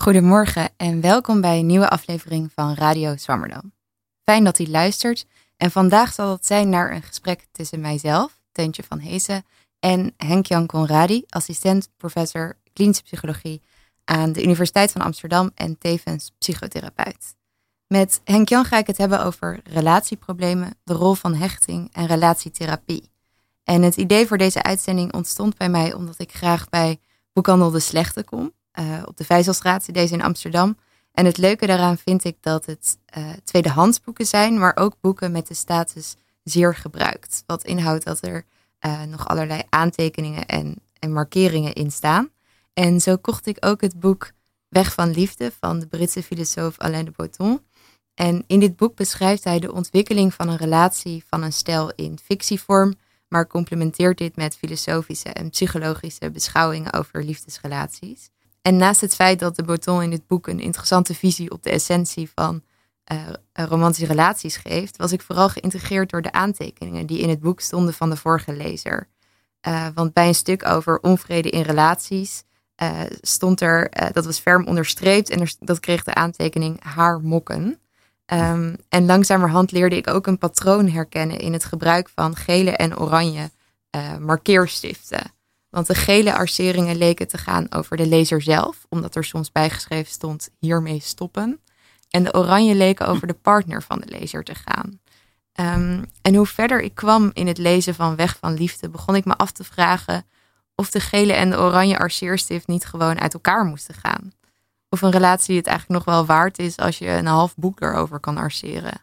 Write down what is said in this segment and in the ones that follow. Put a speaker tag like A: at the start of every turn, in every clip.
A: Goedemorgen en welkom bij een nieuwe aflevering van Radio Zwammerdam. Fijn dat u luistert en vandaag zal het zijn naar een gesprek tussen mijzelf, Teuntje van Heesen, en Henk-Jan Conradi, assistent professor klinische psychologie aan de Universiteit van Amsterdam en tevens psychotherapeut. Met Henk-Jan ga ik het hebben over relatieproblemen, de rol van hechting en relatietherapie. En het idee voor deze uitzending ontstond bij mij omdat ik graag bij Boekhandel De Slechte kom, uh, op de Vijzelstraat, deze in Amsterdam. En het leuke daaraan vind ik dat het uh, tweedehands boeken zijn, maar ook boeken met de status zeer gebruikt. Wat inhoudt dat er uh, nog allerlei aantekeningen en, en markeringen in staan. En zo kocht ik ook het boek Weg van Liefde van de Britse filosoof Alain de Botton. En in dit boek beschrijft hij de ontwikkeling van een relatie van een stel in fictievorm, maar complementeert dit met filosofische en psychologische beschouwingen over liefdesrelaties. En naast het feit dat de Botton in dit boek een interessante visie op de essentie van uh, romantische relaties geeft, was ik vooral geïntegreerd door de aantekeningen die in het boek stonden van de vorige lezer. Uh, want bij een stuk over onvrede in relaties stond er, dat was ferm onderstreept en dat kreeg de aantekening haar mokken. Um, en langzamerhand leerde ik ook een patroon herkennen in het gebruik van gele en oranje markeerstiften. Want de gele arceringen leken te gaan over de lezer zelf, omdat er soms bijgeschreven stond hiermee stoppen. En de oranje leken over de partner van de lezer te gaan. Um, en hoe verder ik kwam in het lezen van Weg van Liefde, begon ik me af te vragen of de gele en de oranje arceerstift niet gewoon uit elkaar moesten gaan. Of een relatie het eigenlijk nog wel waard is als je een half boek erover kan arceren.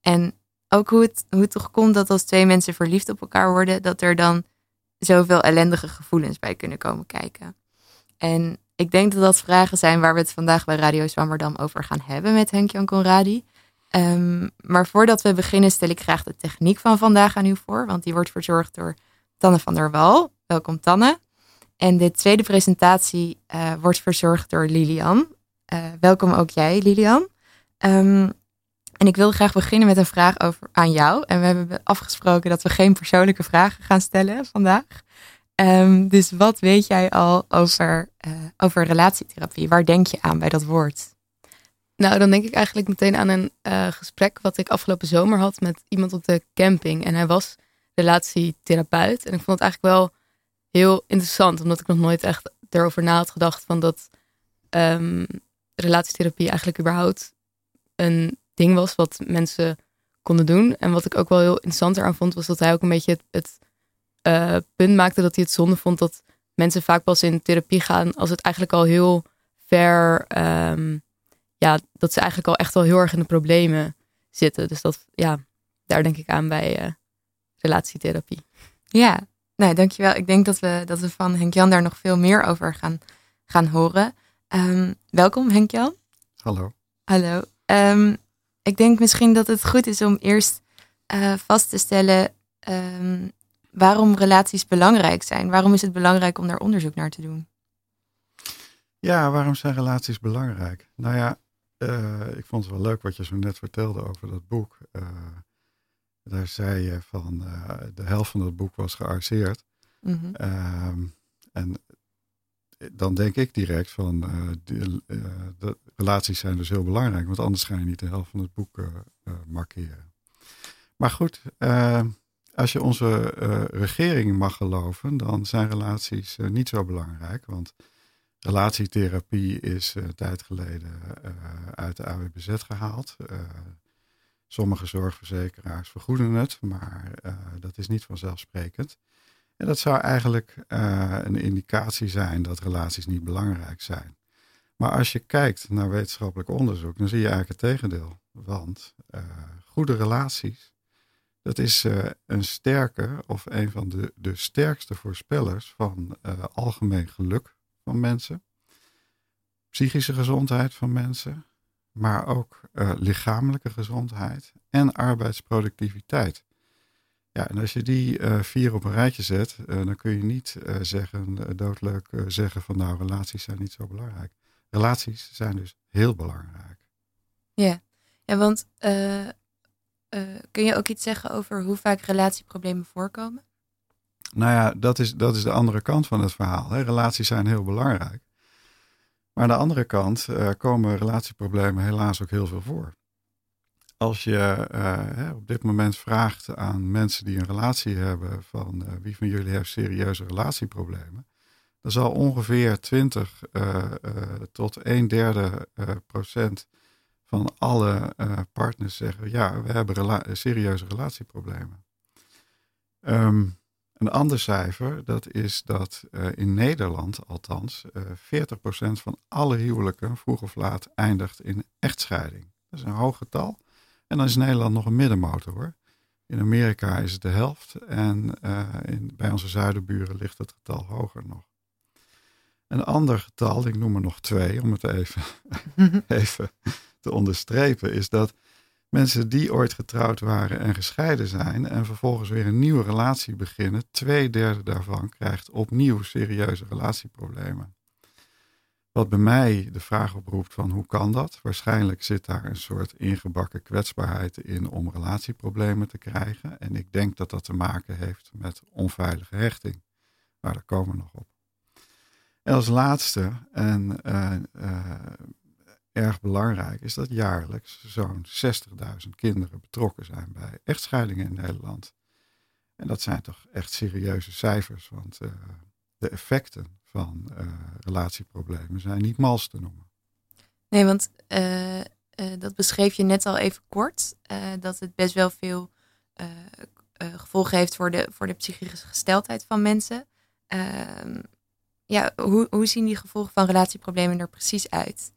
A: En ook hoe het, hoe het toch komt dat als twee mensen verliefd op elkaar worden, dat er dan zoveel ellendige gevoelens bij kunnen komen kijken. En ik denk dat dat vragen zijn waar we het vandaag bij Radio Zwammerdam over gaan hebben met Henk-Jan Conradi. Um, maar voordat we beginnen stel ik graag de techniek van vandaag aan u voor, want die wordt verzorgd door Tanne van der Wal. Welkom Tanne. En de tweede presentatie uh, wordt verzorgd door Lilian. Uh, welkom ook jij, Lilian. Um, en ik wil graag beginnen met een vraag over, aan jou. En we hebben afgesproken dat we geen persoonlijke vragen gaan stellen vandaag. Um, dus wat weet jij al over, uh, over relatietherapie? Waar denk je aan bij dat woord?
B: Nou, dan denk ik eigenlijk meteen aan een uh, gesprek wat ik afgelopen zomer had met iemand op de camping. En hij was relatietherapeut. En ik vond het eigenlijk wel heel interessant, omdat ik nog nooit echt erover na had gedacht van dat um, relatietherapie eigenlijk überhaupt een ding was wat mensen konden doen. En wat ik ook wel heel interessant eraan vond, was dat hij ook een beetje het, het uh, punt maakte dat hij het zonde vond dat mensen vaak pas in therapie gaan als het eigenlijk al heel ver, um, ja, dat ze eigenlijk al echt al heel erg in de problemen zitten. Dus dat, ja, daar denk ik aan bij uh, relatietherapie.
A: Ja, nou, dankjewel. Ik denk dat we, dat we van Henk-Jan daar nog veel meer over gaan, gaan horen. Um, welkom Henk-Jan.
C: Hallo.
A: Hallo. Um, ik denk misschien dat het goed is om eerst uh, vast te stellen um, waarom relaties belangrijk zijn. Waarom is het belangrijk om daar onderzoek naar te doen?
C: Ja, waarom zijn relaties belangrijk? Nou ja, uh, ik vond het wel leuk wat je zo net vertelde over dat boek. Uh, daar zei je van de helft van dat boek was gearceerd. Mm -hmm. um, en dan denk ik direct van de, uh, de, relaties zijn dus heel belangrijk, want anders ga je niet de helft van het boek uh, markeren. Maar goed, als je onze regering mag geloven, dan zijn relaties niet zo belangrijk, want relatietherapie is een tijd geleden uit de AWBZ gehaald. sommige zorgverzekeraars vergoeden het, maar dat is niet vanzelfsprekend. En dat zou eigenlijk uh, een indicatie zijn dat relaties niet belangrijk zijn. Maar als je kijkt naar wetenschappelijk onderzoek, dan zie je eigenlijk het tegendeel. Want uh, goede relaties, dat is uh, een sterke of een van de, de sterkste voorspellers van algemeen geluk van mensen, psychische gezondheid van mensen, maar ook lichamelijke gezondheid en arbeidsproductiviteit. Ja, en als je die uh, vier op een rijtje zet, uh, dan kun je niet uh, zeggen, doodleuk zeggen van nou, relaties zijn niet zo belangrijk. Relaties zijn dus heel belangrijk.
A: Ja, ja want kun je ook iets zeggen over hoe vaak relatieproblemen voorkomen?
C: Nou ja, dat is, dat is de andere kant van het verhaal. Hè. Relaties zijn heel belangrijk. Maar aan de andere kant komen relatieproblemen helaas ook heel veel voor. Als je uh, op dit moment vraagt aan mensen die een relatie hebben van uh, wie van jullie heeft serieuze relatieproblemen, dan zal ongeveer 20 tot een derde procent van alle partners zeggen ja, we hebben serieuze relatieproblemen. Um, een ander cijfer, dat is dat in Nederland althans uh, eh, 40% van alle huwelijken vroeg of laat eindigt in echtscheiding. Dat is een hoog getal. En dan is Nederland nog een middenmotor hoor. In Amerika is het de helft en uh, in, bij onze zuidenburen ligt het getal hoger nog. Een ander getal, ik noem er nog twee om het even, even te onderstrepen, is dat Mensen die ooit getrouwd waren en gescheiden zijn en vervolgens weer een nieuwe relatie beginnen, twee derde daarvan krijgt opnieuw serieuze relatieproblemen. Wat bij mij de vraag oproept van hoe kan dat? Waarschijnlijk zit daar een soort ingebakken kwetsbaarheid in om relatieproblemen te krijgen. En ik denk dat dat te maken heeft met onveilige hechting. Maar daar komen we nog op. En als laatste, en uh, uh, erg belangrijk is dat jaarlijks zo'n 60.000 kinderen betrokken zijn bij echtscheidingen in Nederland. En dat zijn toch echt serieuze cijfers, want uh, de effecten van uh, relatieproblemen zijn niet mals te noemen.
A: Nee, want uh, dat beschreef je net al even kort, dat het best wel veel gevolgen heeft voor de, voor de psychische gesteldheid van mensen. Ehm, ja, hoe, hoe zien die gevolgen van relatieproblemen er precies uit?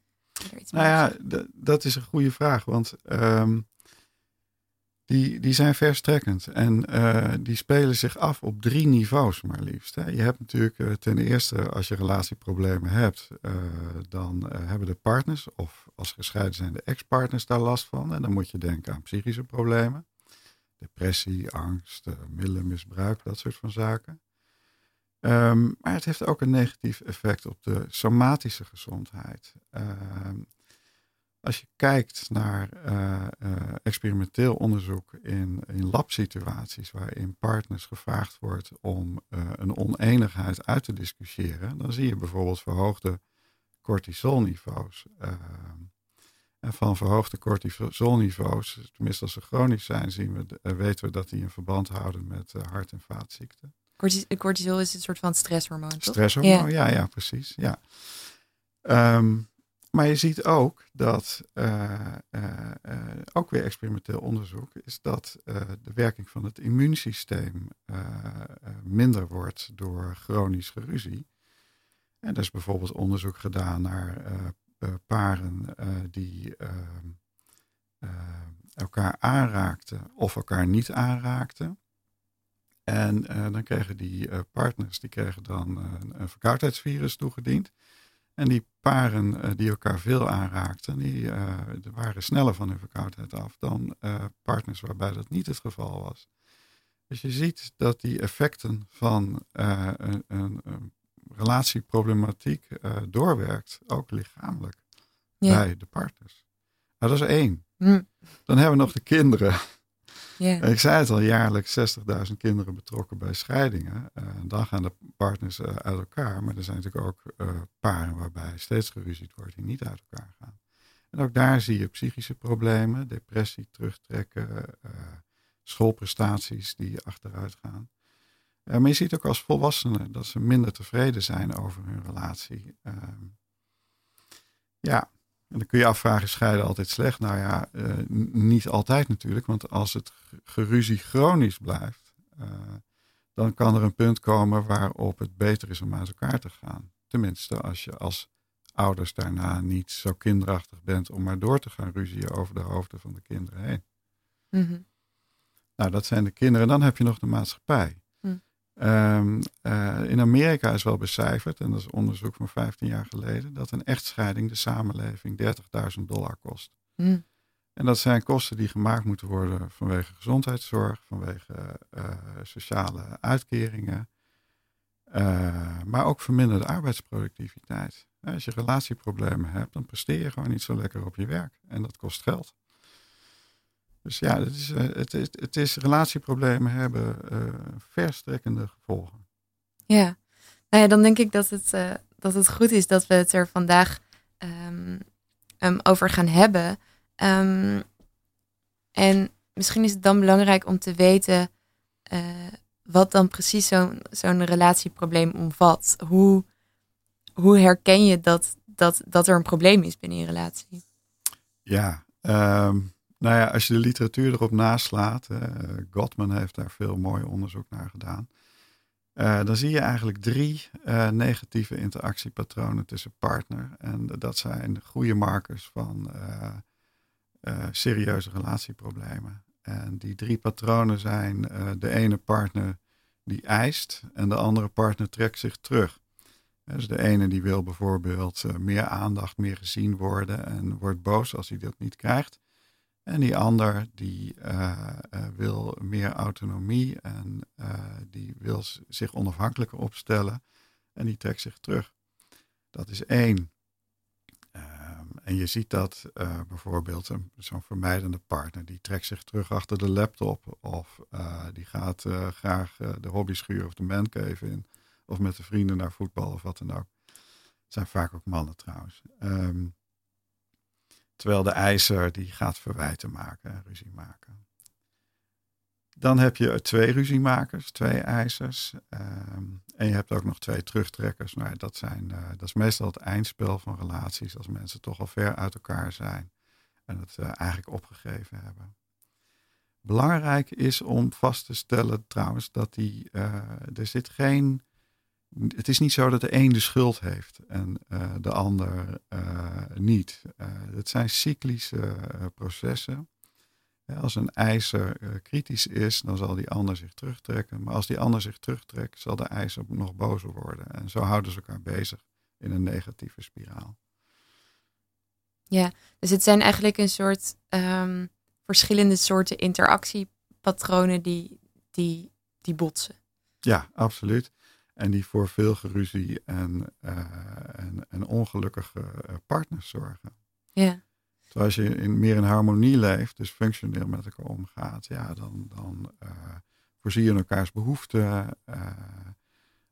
C: nou ja, dat is een goede vraag. Want um, die, die zijn verstrekkend. En uh, die spelen zich af op drie niveaus maar liefst. Hè. Je hebt natuurlijk uh, ten eerste, als je relatieproblemen hebt, uh, dan hebben de partners, of als gescheiden zijn de ex-partners daar last van. En dan moet je denken aan psychische problemen. Depressie, angst, middelenmisbruik, dat soort van zaken. Um, maar het heeft ook een negatief effect op de somatische gezondheid. Um, als je kijkt naar uh, uh, experimenteel onderzoek in, in labsituaties waarin partners gevraagd wordt om uh, een oneenigheid uit te discussiëren, dan zie je bijvoorbeeld verhoogde cortisolniveaus. Ehm, en van verhoogde cortisolniveaus, tenminste als ze chronisch zijn, zien we, weten we dat die een verband houden met hart- en vaatziekten.
A: Cortisol is een soort van stresshormoon, toch?
C: Stresshormoon, ja, ja, precies. Ja. Um, maar je ziet ook dat, uh, uh, uh, ook weer experimenteel onderzoek, is dat de werking van het immuunsysteem minder wordt door chronisch geruzie. En er is bijvoorbeeld onderzoek gedaan naar paren die ehm, elkaar aanraakten of elkaar niet aanraakten. En dan kregen die partners die kregen dan een verkoudheidsvirus toegediend. En die paren die elkaar veel aanraakten, die waren sneller van hun verkoudheid af dan partners waarbij dat niet het geval was. Dus je ziet dat die effecten van een, een, een, relatieproblematiek doorwerkt, ook lichamelijk, ja. bij de partners. Nou, dat is één. Hm. Dan hebben we nog de kinderen. Ik zei het al, jaarlijks 60.000 kinderen betrokken bij scheidingen. Uh, dan gaan de partners uh, uit elkaar. Maar er zijn natuurlijk ook uh, paren waarbij steeds geruzied wordt die niet uit elkaar gaan. En ook daar zie je psychische problemen, depressie, terugtrekken, schoolprestaties die achteruit gaan. maar je ziet ook als volwassenen dat ze minder tevreden zijn over hun relatie. Ehm, ja, en dan kun je afvragen, scheiden altijd slecht? Nou ja, uh, niet altijd natuurlijk. Want als het geruzie chronisch blijft, uh, dan kan er een punt komen waarop het beter is om uit elkaar te gaan. Tenminste, als je als ouders daarna niet zo kinderachtig bent om maar door te gaan ruzien over de hoofden van de kinderen heen. Mm -hmm. Nou, dat zijn de kinderen. Dan heb je nog de maatschappij. Um, uh, in Amerika is wel becijferd, en dat is onderzoek van 15 jaar geleden, dat een echtscheiding de samenleving 30.000 dollar kost. Mm. En dat zijn kosten die gemaakt moeten worden vanwege gezondheidszorg, vanwege uh, sociale uitkeringen, uh, maar ook verminderde arbeidsproductiviteit. Als je relatieproblemen hebt, dan presteer je gewoon niet zo lekker op je werk en dat kost geld. Dus ja, het is, het is, het is relatieproblemen hebben verstrekkende gevolgen.
A: Ja, nou ja, dan denk ik dat het, dat het goed is dat we het er vandaag um, over gaan hebben. Um, en misschien is het dan belangrijk om te weten uh, wat dan precies zo'n zo'n relatieprobleem omvat. Hoe, hoe herken je dat, dat, dat er een probleem is binnen je relatie?
C: Ja, um, nou ja, als je de literatuur erop naslaat, uh, Gottman heeft daar veel mooi onderzoek naar gedaan. Uh, dan zie je eigenlijk drie uh, negatieve interactiepatronen tussen partner. En dat zijn goede markers van serieuze relatieproblemen. En die drie patronen zijn de ene partner die eist en de andere partner trekt zich terug. Dus de ene die wil bijvoorbeeld meer aandacht, meer gezien worden en wordt boos als hij dat niet krijgt. En die ander die uh, wil meer autonomie en die wil zich onafhankelijker opstellen en die trekt zich terug. Dat is één. En je ziet dat bijvoorbeeld zo'n vermijdende partner, die trekt zich terug achter de laptop. Of die gaat graag de hobbyschuur of de mancave in. Of met de vrienden naar voetbal of wat dan ook. Het zijn vaak ook mannen trouwens. Um, terwijl de ijzer die gaat verwijten maken, ruzie maken. Dan heb je twee ruziemakers, twee eisers. Um, en je hebt ook nog twee terugtrekkers. Nou, dat, zijn, uh, dat is meestal het eindspel van relaties. Als mensen toch al ver uit elkaar zijn. En het uh, eigenlijk opgegeven hebben. Belangrijk is om vast te stellen trouwens dat die, uh, er zit geen. Het is niet zo dat de een de schuld heeft en de ander niet. het zijn cyclische processen. Als een ijzer kritisch is, dan zal die ander zich terugtrekken. Maar als die ander zich terugtrekt, zal de ijzer nog bozer worden. En zo houden ze elkaar bezig in een negatieve spiraal.
A: Ja, dus het zijn eigenlijk een soort um, verschillende soorten interactiepatronen die, die, die botsen.
C: Ja, absoluut. En die voor veel geruzie en, uh, en, en ongelukkige eh, partners zorgen.
A: Ja
C: als je in, meer in harmonie leeft, dus functioneel met elkaar omgaat, ja, dan, dan uh, voorzie je elkaars behoeften. Uh,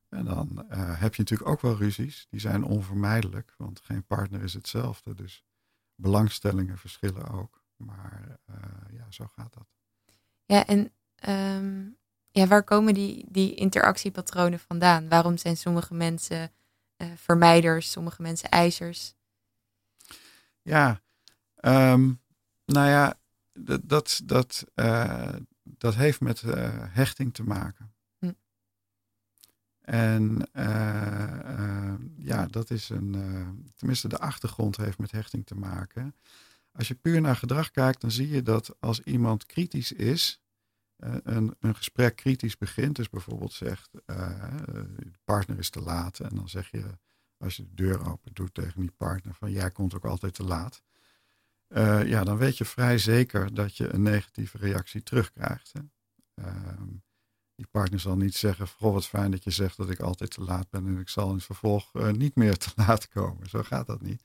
C: en dan heb je natuurlijk ook wel ruzies. Die zijn onvermijdelijk, want geen partner is hetzelfde. Dus belangstellingen verschillen ook. Maar ja, zo gaat dat.
A: Ja, en um, ja, waar komen die, die interactiepatronen vandaan? Waarom zijn sommige mensen vermijders, sommige mensen eisers?
C: Ja, Um, nou ja, dat, dat, dat, uh, dat heeft met uh, hechting te maken. Hm. En ja, dat is een, tenminste de achtergrond heeft met hechting te maken. Als je puur naar gedrag kijkt, dan zie je dat als iemand kritisch is, een, een gesprek kritisch begint, dus bijvoorbeeld zegt, de partner is te laat, en dan zeg je, als je de deur open doet tegen die partner, van jij komt ook altijd te laat uh, ja, dan weet je vrij zeker dat je een negatieve reactie terugkrijgt. Hè? Uh, die partner zal niet zeggen, goh wat fijn dat je zegt dat ik altijd te laat ben en ik zal in het vervolg uh, niet meer te laat komen. Zo gaat dat niet.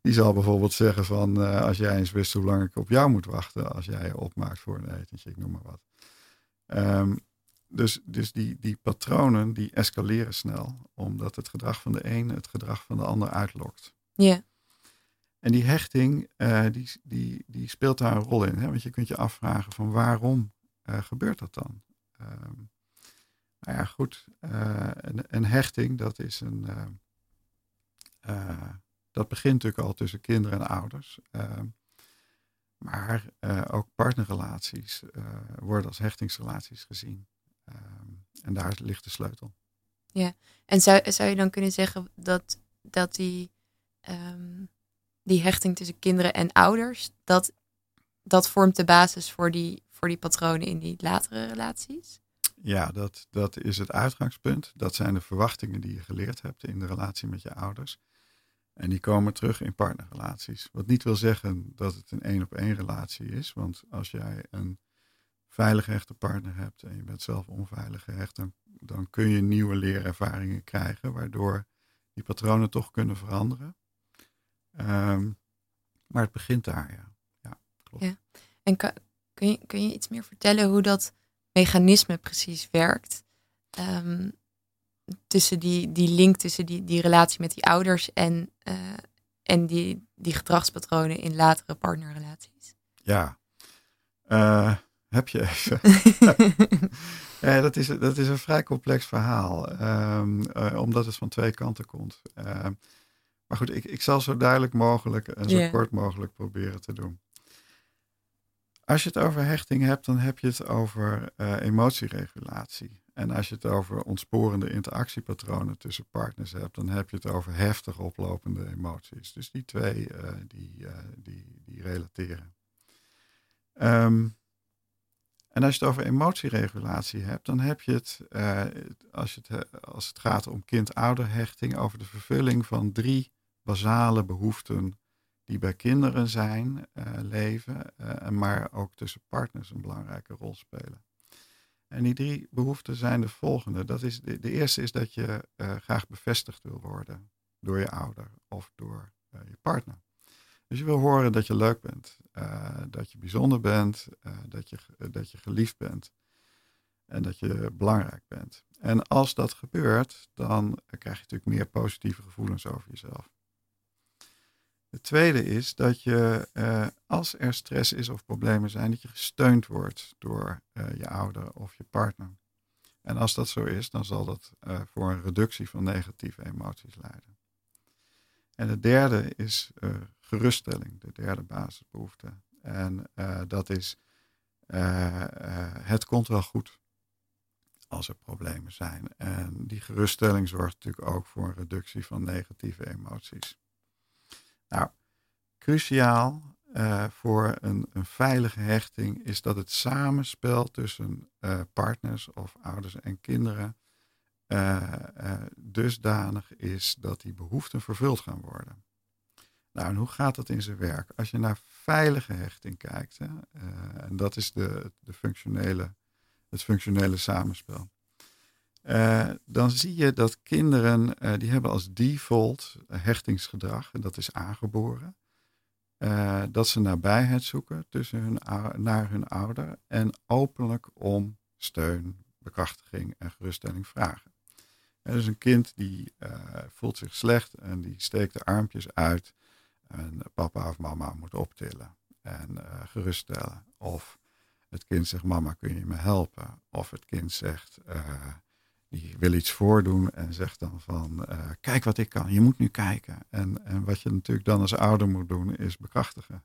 C: Die zal bijvoorbeeld zeggen van, als jij eens wist hoe lang ik op jou moet wachten als jij je opmaakt voor een etentje, ik noem maar wat. Um, dus dus die, die patronen die escaleren snel, omdat het gedrag van de een het gedrag van de ander uitlokt.
A: Ja. Yeah.
C: En die hechting, uh, die, die, die speelt daar een rol in. Hè? Want je kunt je afvragen van waarom uh, gebeurt dat dan? Um, nou ja, goed. Uh, een, een, hechting, dat is een... dat begint natuurlijk al tussen kinderen en ouders. Ehm, maar ook partnerrelaties worden als hechtingsrelaties gezien. Um, en daar ligt de sleutel.
A: Ja, en zou, zou je dan kunnen zeggen dat, dat die... Um die hechting tussen kinderen en ouders, dat, dat vormt de basis voor die, voor die patronen in die latere relaties?
C: Ja, dat, dat is het uitgangspunt. Dat zijn de verwachtingen die je geleerd hebt in de relatie met je ouders. En die komen terug in partnerrelaties. Wat niet wil zeggen dat het een één op één relatie is. Want als jij een veilig gehechte partner hebt en je bent zelf onveilig gehecht, dan, kun je nieuwe leerervaringen krijgen, waardoor die patronen toch kunnen veranderen. Um, maar het begint daar, ja. Ja, klopt.
A: En kun, je, kun je iets meer vertellen hoe dat mechanisme precies werkt? Ehm, tussen die, die link tussen die, die relatie met die ouders en, uh, en die, die gedragspatronen in latere partnerrelaties.
C: Ja, uh, heb je even. ja, dat, is, dat is een vrij complex verhaal, um, uh, omdat het van twee kanten komt. Maar goed, ik, ik zal zo duidelijk mogelijk en zo yeah. kort mogelijk proberen te doen. Als je het over hechting hebt, dan heb je het over emotieregulatie. En als je het over ontsporende interactiepatronen tussen partners hebt, dan heb je het over heftig oplopende emoties. Dus die twee, uh, die, uh, die, die relateren. Um, en als je het over emotieregulatie hebt, dan heb je het, als, je het als het gaat om kind-ouderhechting, over de vervulling van drie basale behoeften die bij kinderen zijn, leven, maar ook tussen partners een belangrijke rol spelen. En die drie behoeften zijn de volgende. Dat is, de, de eerste is dat je uh, graag bevestigd wil worden door je ouder of door uh, je partner. Dus je wil horen dat je leuk bent, uh, dat je bijzonder bent, dat, je, dat je geliefd bent en dat je belangrijk bent. En als dat gebeurt, dan krijg je natuurlijk meer positieve gevoelens over jezelf. Het tweede is dat je, uh, als er stress is of problemen zijn, dat je gesteund wordt door uh, je ouder of je partner. En als dat zo is, dan zal dat uh, voor een reductie van negatieve emoties leiden. En het derde is geruststelling, de derde basisbehoefte. En dat is, het komt wel goed als er problemen zijn. En die geruststelling zorgt natuurlijk ook voor een reductie van negatieve emoties. Nou, cruciaal uh, voor een, een, veilige hechting is dat het samenspel tussen uh, partners of ouders en kinderen uh, dusdanig is dat die behoeften vervuld gaan worden. Nou, en hoe gaat dat in zijn werk? Als je naar veilige hechting kijkt, hè, en dat is de, de functionele, het functionele samenspel. Uh, dan zie je dat kinderen, uh, die hebben als default hechtingsgedrag, en dat is aangeboren, uh, dat ze nabijheid zoeken tussen hun, naar hun ouder en openlijk om steun, bekrachtiging en geruststelling vragen. En dus een kind die voelt zich slecht en die steekt de armpjes uit en papa of mama moet optillen en geruststellen. Of het kind zegt, mama kun je me helpen? Of het kind zegt, die wil iets voordoen en zegt dan van, uh, kijk wat ik kan, je moet nu kijken. En, en wat je natuurlijk dan als ouder moet doen, is bekrachtigen.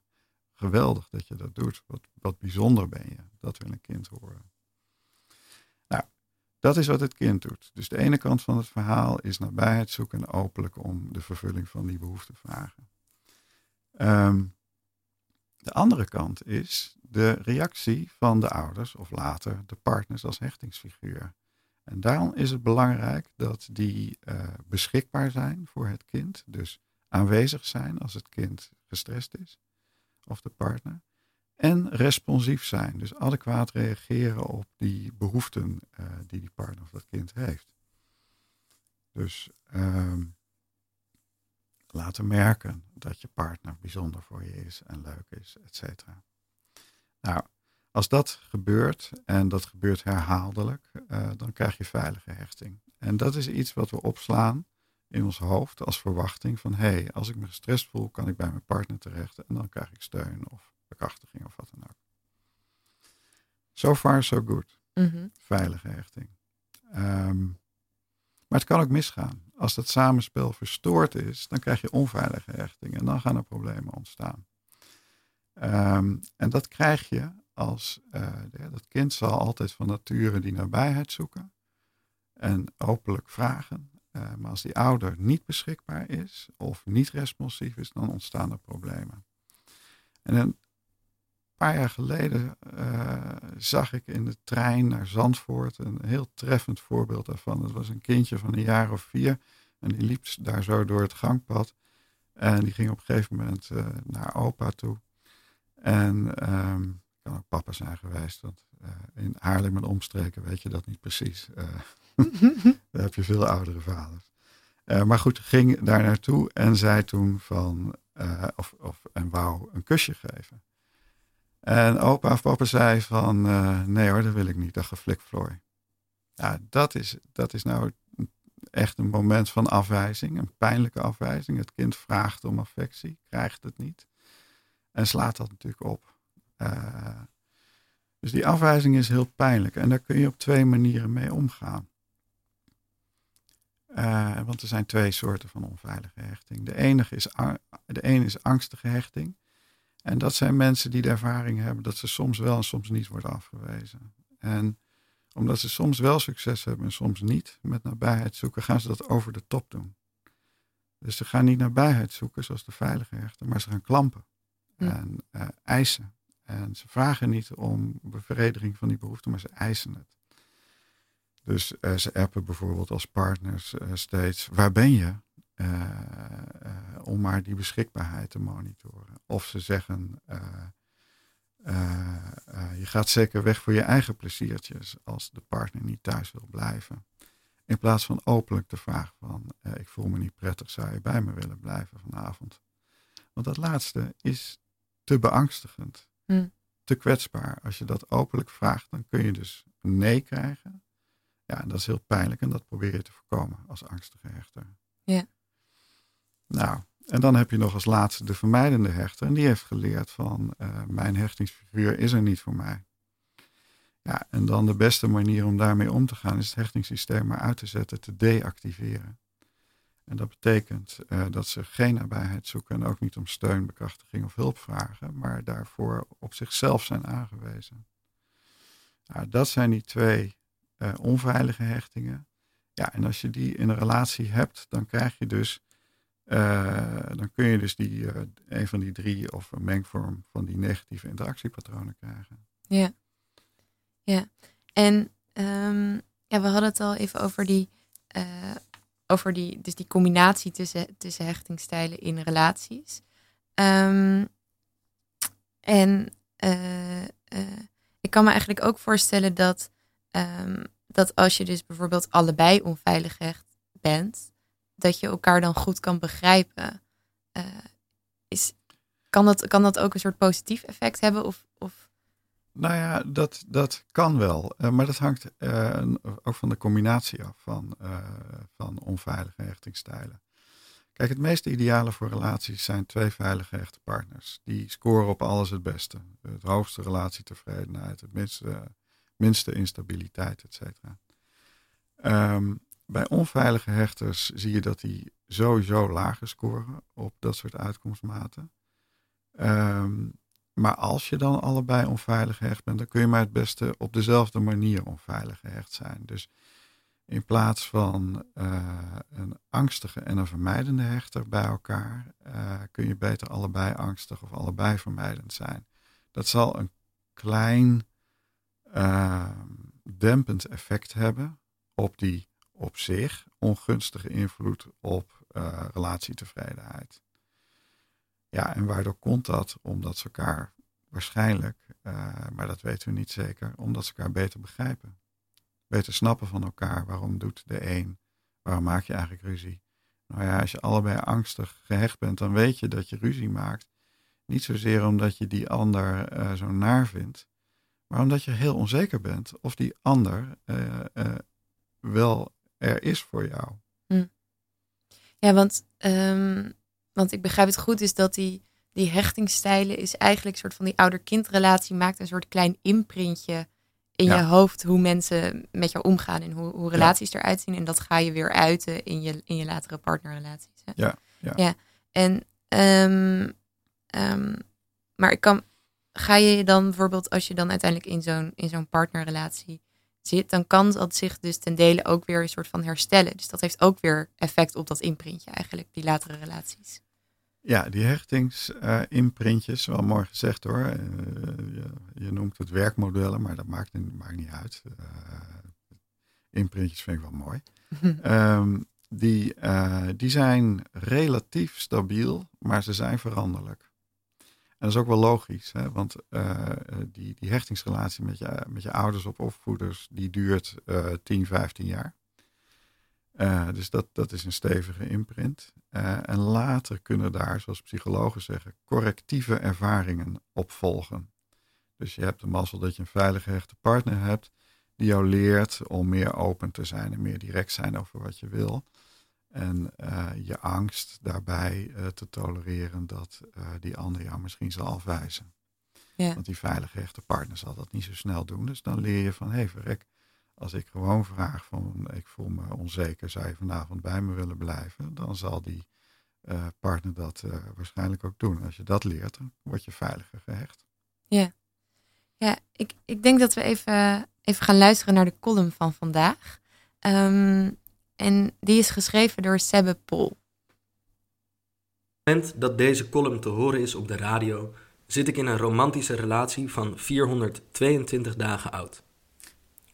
C: Geweldig dat je dat doet. Wat, wat bijzonder ben je. Dat wil een kind horen. Nou, dat is wat het kind doet. Dus de ene kant van het verhaal is nabijheid zoeken en openlijk om de vervulling van die behoefte vragen. Um, de andere kant is de reactie van de ouders of later de partners als hechtingsfiguur. En daarom is het belangrijk dat die uh, beschikbaar zijn voor het kind. Dus aanwezig zijn als het kind gestrest is of de partner. En responsief zijn, dus adequaat reageren op die behoeften uh, die die partner of dat kind heeft. Dus uh, laten merken dat je partner bijzonder voor je is en leuk is, et cetera. Nou, als dat gebeurt, en dat gebeurt herhaaldelijk, uh, dan krijg je veilige hechting. En dat is iets wat we opslaan in ons hoofd als verwachting van hé, hey, als ik me gestrest voel, kan ik bij mijn partner terecht en dan krijg ik steun of bekrachtiging of wat dan ook. So far, so good. Mm -hmm. Veilige hechting. Um, maar het kan ook misgaan. Als dat samenspel verstoord is, dan krijg je onveilige hechting en dan gaan er problemen ontstaan. Um, en dat krijg je als uh, dat kind zal altijd van nature die nabijheid zoeken en openlijk vragen. Uh, maar als die ouder niet beschikbaar is of niet responsief is, dan ontstaan er problemen. En een paar jaar geleden uh, zag ik in de trein naar Zandvoort een heel treffend voorbeeld daarvan. Dat was een kindje van een jaar of vier en die liep daar zo door het gangpad. En die ging op een gegeven moment naar opa toe. En um, kan ook papa zijn geweest. Want uh, in Haarlem en omstreken weet je dat niet precies. Uh, daar heb je veel oudere vaders. Uh, maar goed, ging daar naartoe en zei toen van, of, of, en wou een kusje geven. En opa of papa zei van, eh, nee hoor, dat wil ik niet, dat geflikvlooi. Ja, dat is, dat is nou echt een moment van afwijzing, een pijnlijke afwijzing. Het kind vraagt om affectie, krijgt het niet. En slaat dat natuurlijk op. Uh, dus die afwijzing is heel pijnlijk en daar kun je op twee manieren mee omgaan. Uh, want er zijn twee soorten van onveilige hechting. De, enige is, de ene is angstige hechting. En dat zijn mensen die de ervaring hebben dat ze soms wel en soms niet worden afgewezen. En omdat ze soms wel succes hebben en soms niet met nabijheid zoeken, gaan ze dat over de top doen. Dus ze gaan niet nabijheid zoeken zoals de veilige hechten, maar ze gaan klampen en uh, eisen. En ze vragen niet om bevrediging van die behoefte, maar ze eisen het. Dus uh, ze appen bijvoorbeeld als partners uh, steeds, waar ben je? om maar die beschikbaarheid te monitoren. Of ze zeggen, je gaat zeker weg voor je eigen pleziertjes als de partner niet thuis wil blijven. In plaats van openlijk te vragen van, ik voel me niet prettig, zou je bij me willen blijven vanavond? Want dat laatste is te beangstigend. Hm. Te kwetsbaar. Als je dat openlijk vraagt, dan kun je dus een nee krijgen. Ja, en dat is heel pijnlijk en dat probeer je te voorkomen als angstige hechter.
A: Ja.
C: Nou, en dan heb je nog als laatste de vermijdende hechter. En die heeft geleerd van uh, mijn hechtingsfiguur is er niet voor mij. Ja, en dan de beste manier om daarmee om te gaan is het hechtingssysteem maar uit te zetten, te deactiveren. En dat betekent uh, dat ze geen nabijheid zoeken en ook niet om steun, bekrachtiging of hulp vragen, maar daarvoor op zichzelf zijn aangewezen. Nou, dat zijn die twee uh, onveilige hechtingen. Ja, en als je die in een relatie hebt, dan krijg je dus, uh, dan kun je dus die, een van die drie of een mengvorm van die negatieve interactiepatronen krijgen.
A: Ja, ja. En um, ja, we hadden het al even over die over die, dus die combinatie tussen, tussen hechtingstijlen in relaties. Um, en uh, uh, ik kan me eigenlijk ook voorstellen dat, um, dat als je dus bijvoorbeeld allebei onveilig hecht bent, dat je elkaar dan goed kan begrijpen. Uh, is, kan, dat, kan dat ook een soort positief effect hebben? Of, of
C: nou ja, dat, dat kan wel. Uh, maar dat hangt uh, ook van de combinatie af van, uh, van onveilige hechtingsstijlen. Kijk, het meest ideale voor relaties zijn twee veilige hechte partners. Die scoren op alles het beste. Het hoogste relatietevredenheid, het minste, instabiliteit, et cetera. Um, bij onveilige hechters zie je dat die sowieso lager scoren op dat soort uitkomstmaten. Um, maar als je dan allebei onveilig gehecht bent, dan kun je maar het beste op dezelfde manier onveilig gehecht zijn. Dus in plaats van uh, een angstige en een vermijdende hechter bij elkaar, uh, kun je beter allebei angstig of allebei vermijdend zijn. Dat zal een klein uh, dempend effect hebben op die op zich ongunstige invloed op relatietevredenheid. Ja, en waardoor komt dat? Omdat ze elkaar waarschijnlijk, uh, maar dat weten we niet zeker, omdat ze elkaar beter begrijpen. Beter snappen van elkaar. Waarom doet de een? Waarom maak je eigenlijk ruzie? Nou ja, als je allebei angstig gehecht bent, dan weet je dat je ruzie maakt. Niet zozeer omdat je die ander uh, zo naar vindt, maar omdat je heel onzeker bent of die ander uh, wel er is voor jou. Hm.
A: Ja, want um, want ik begrijp het goed, is dat die, die hechtingsstijlen is eigenlijk een soort van die ouder-kindrelatie maakt een soort klein imprintje in je hoofd hoe mensen met jou omgaan en hoe, hoe relaties eruit zien. En dat ga je weer uiten in je, in je latere partnerrelaties. Hè?
C: Ja, ja.
A: ja. En, um, um, maar ik kan, ga je dan bijvoorbeeld, als je dan uiteindelijk in zo'n, in zo'n partnerrelatie zit, dan kan dat zich dus ten dele ook weer een soort van herstellen. Dus dat heeft ook weer effect op dat imprintje eigenlijk, die latere relaties.
C: Ja, die hechtingsimprintjes, uh, wel mooi gezegd hoor. Uh, je, je, noemt het werkmodellen, maar dat maakt, maakt niet uit. Uh, imprintjes vind ik wel mooi. um, die, die zijn relatief stabiel, maar ze zijn veranderlijk. En dat is ook wel logisch, hè? want die, die hechtingsrelatie met je, met je ouders of opvoeders, die duurt 10, 15 jaar. Uh, dus dat, dat is een stevige imprint. Uh, en later kunnen daar, zoals psychologen zeggen, correctieve ervaringen op volgen. Dus je hebt de mazzel dat je een veilige hechte partner hebt die jou leert om meer open te zijn en meer direct zijn over wat je wil. En uh, je angst daarbij te tolereren dat die ander jou misschien zal afwijzen. Ja. Want die veilige echte partner zal dat niet zo snel doen. Dus dan leer je van, hé hey, verrek, als ik gewoon vraag van, ik voel me onzeker, zou je vanavond bij me willen blijven? Dan zal die partner dat waarschijnlijk ook doen. Als je dat leert, dan word je veiliger gehecht.
A: Ja, ja ik, ik denk dat we even, even gaan luisteren naar de column van vandaag. Um, en die is geschreven door Sebbe Pol. Op
D: het moment dat deze column te horen is op de radio, zit ik in een romantische relatie van 422 dagen oud.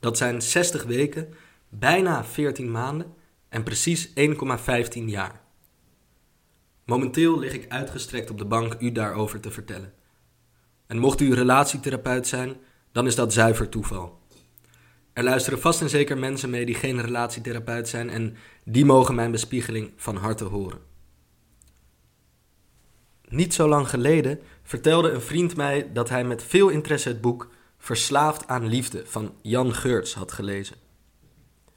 D: Dat zijn 60 weken, bijna 14 maanden en precies 1,15 jaar. Momenteel lig ik uitgestrekt op de bank u daarover te vertellen. En mocht u relatietherapeut zijn, dan is dat zuiver toeval. Er luisteren vast en zeker mensen mee die geen relatietherapeut zijn en die mogen mijn bespiegeling van harte horen. Niet zo lang geleden vertelde een vriend mij dat hij met veel interesse het boek Verslaafd aan Liefde van Jan Geurts had gelezen.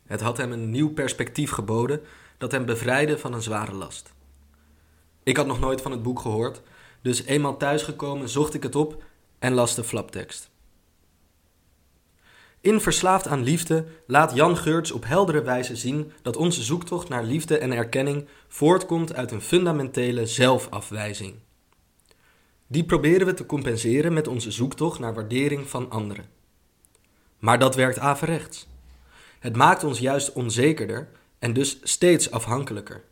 D: Het had hem een nieuw perspectief geboden dat hem bevrijdde van een zware last. Ik had nog nooit van het boek gehoord, dus eenmaal thuisgekomen zocht ik het op en las de flaptekst. In Verslaafd aan Liefde laat Jan Geurts op heldere wijze zien dat onze zoektocht naar liefde en erkenning voortkomt uit een fundamentele zelfafwijzing. Die proberen we te compenseren met onze zoektocht naar waardering van anderen. Maar dat werkt averechts. Het maakt ons juist onzekerder en dus steeds afhankelijker.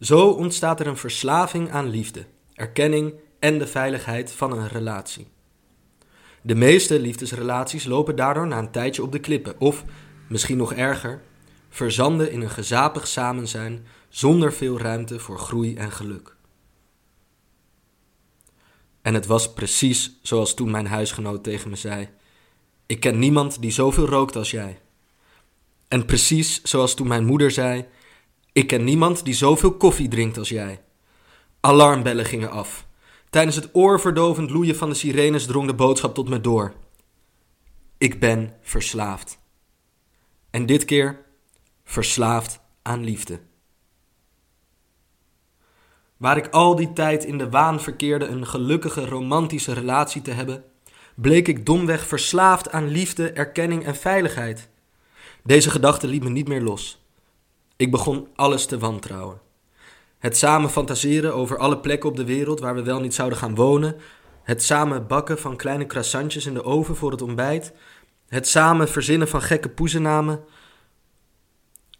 D: Zo ontstaat er een verslaving aan liefde, erkenning en de veiligheid van een relatie. De meeste liefdesrelaties lopen daardoor na een tijdje op de klippen, of misschien nog erger, verzanden in een gezapig samenzijn zonder veel ruimte voor groei en geluk. En het was precies zoals toen mijn huisgenoot tegen me zei: Ik ken niemand die zoveel rookt als jij. En precies zoals toen mijn moeder zei: Ik ken niemand die zoveel koffie drinkt als jij. Alarmbellen gingen af. Tijdens het oorverdovend loeien van de sirenes drong de boodschap tot me door. Ik ben verslaafd. En dit keer verslaafd aan liefde. Waar ik al die tijd in de waan verkeerde een gelukkige romantische relatie te hebben, bleek ik domweg verslaafd aan liefde, erkenning en veiligheid. Deze gedachte liet me niet meer los. Ik begon alles te wantrouwen. Het samen fantaseren over alle plekken op de wereld waar we wel niet zouden gaan wonen. Het samen bakken van kleine croissantjes in de oven voor het ontbijt. Het samen verzinnen van gekke poezennamen.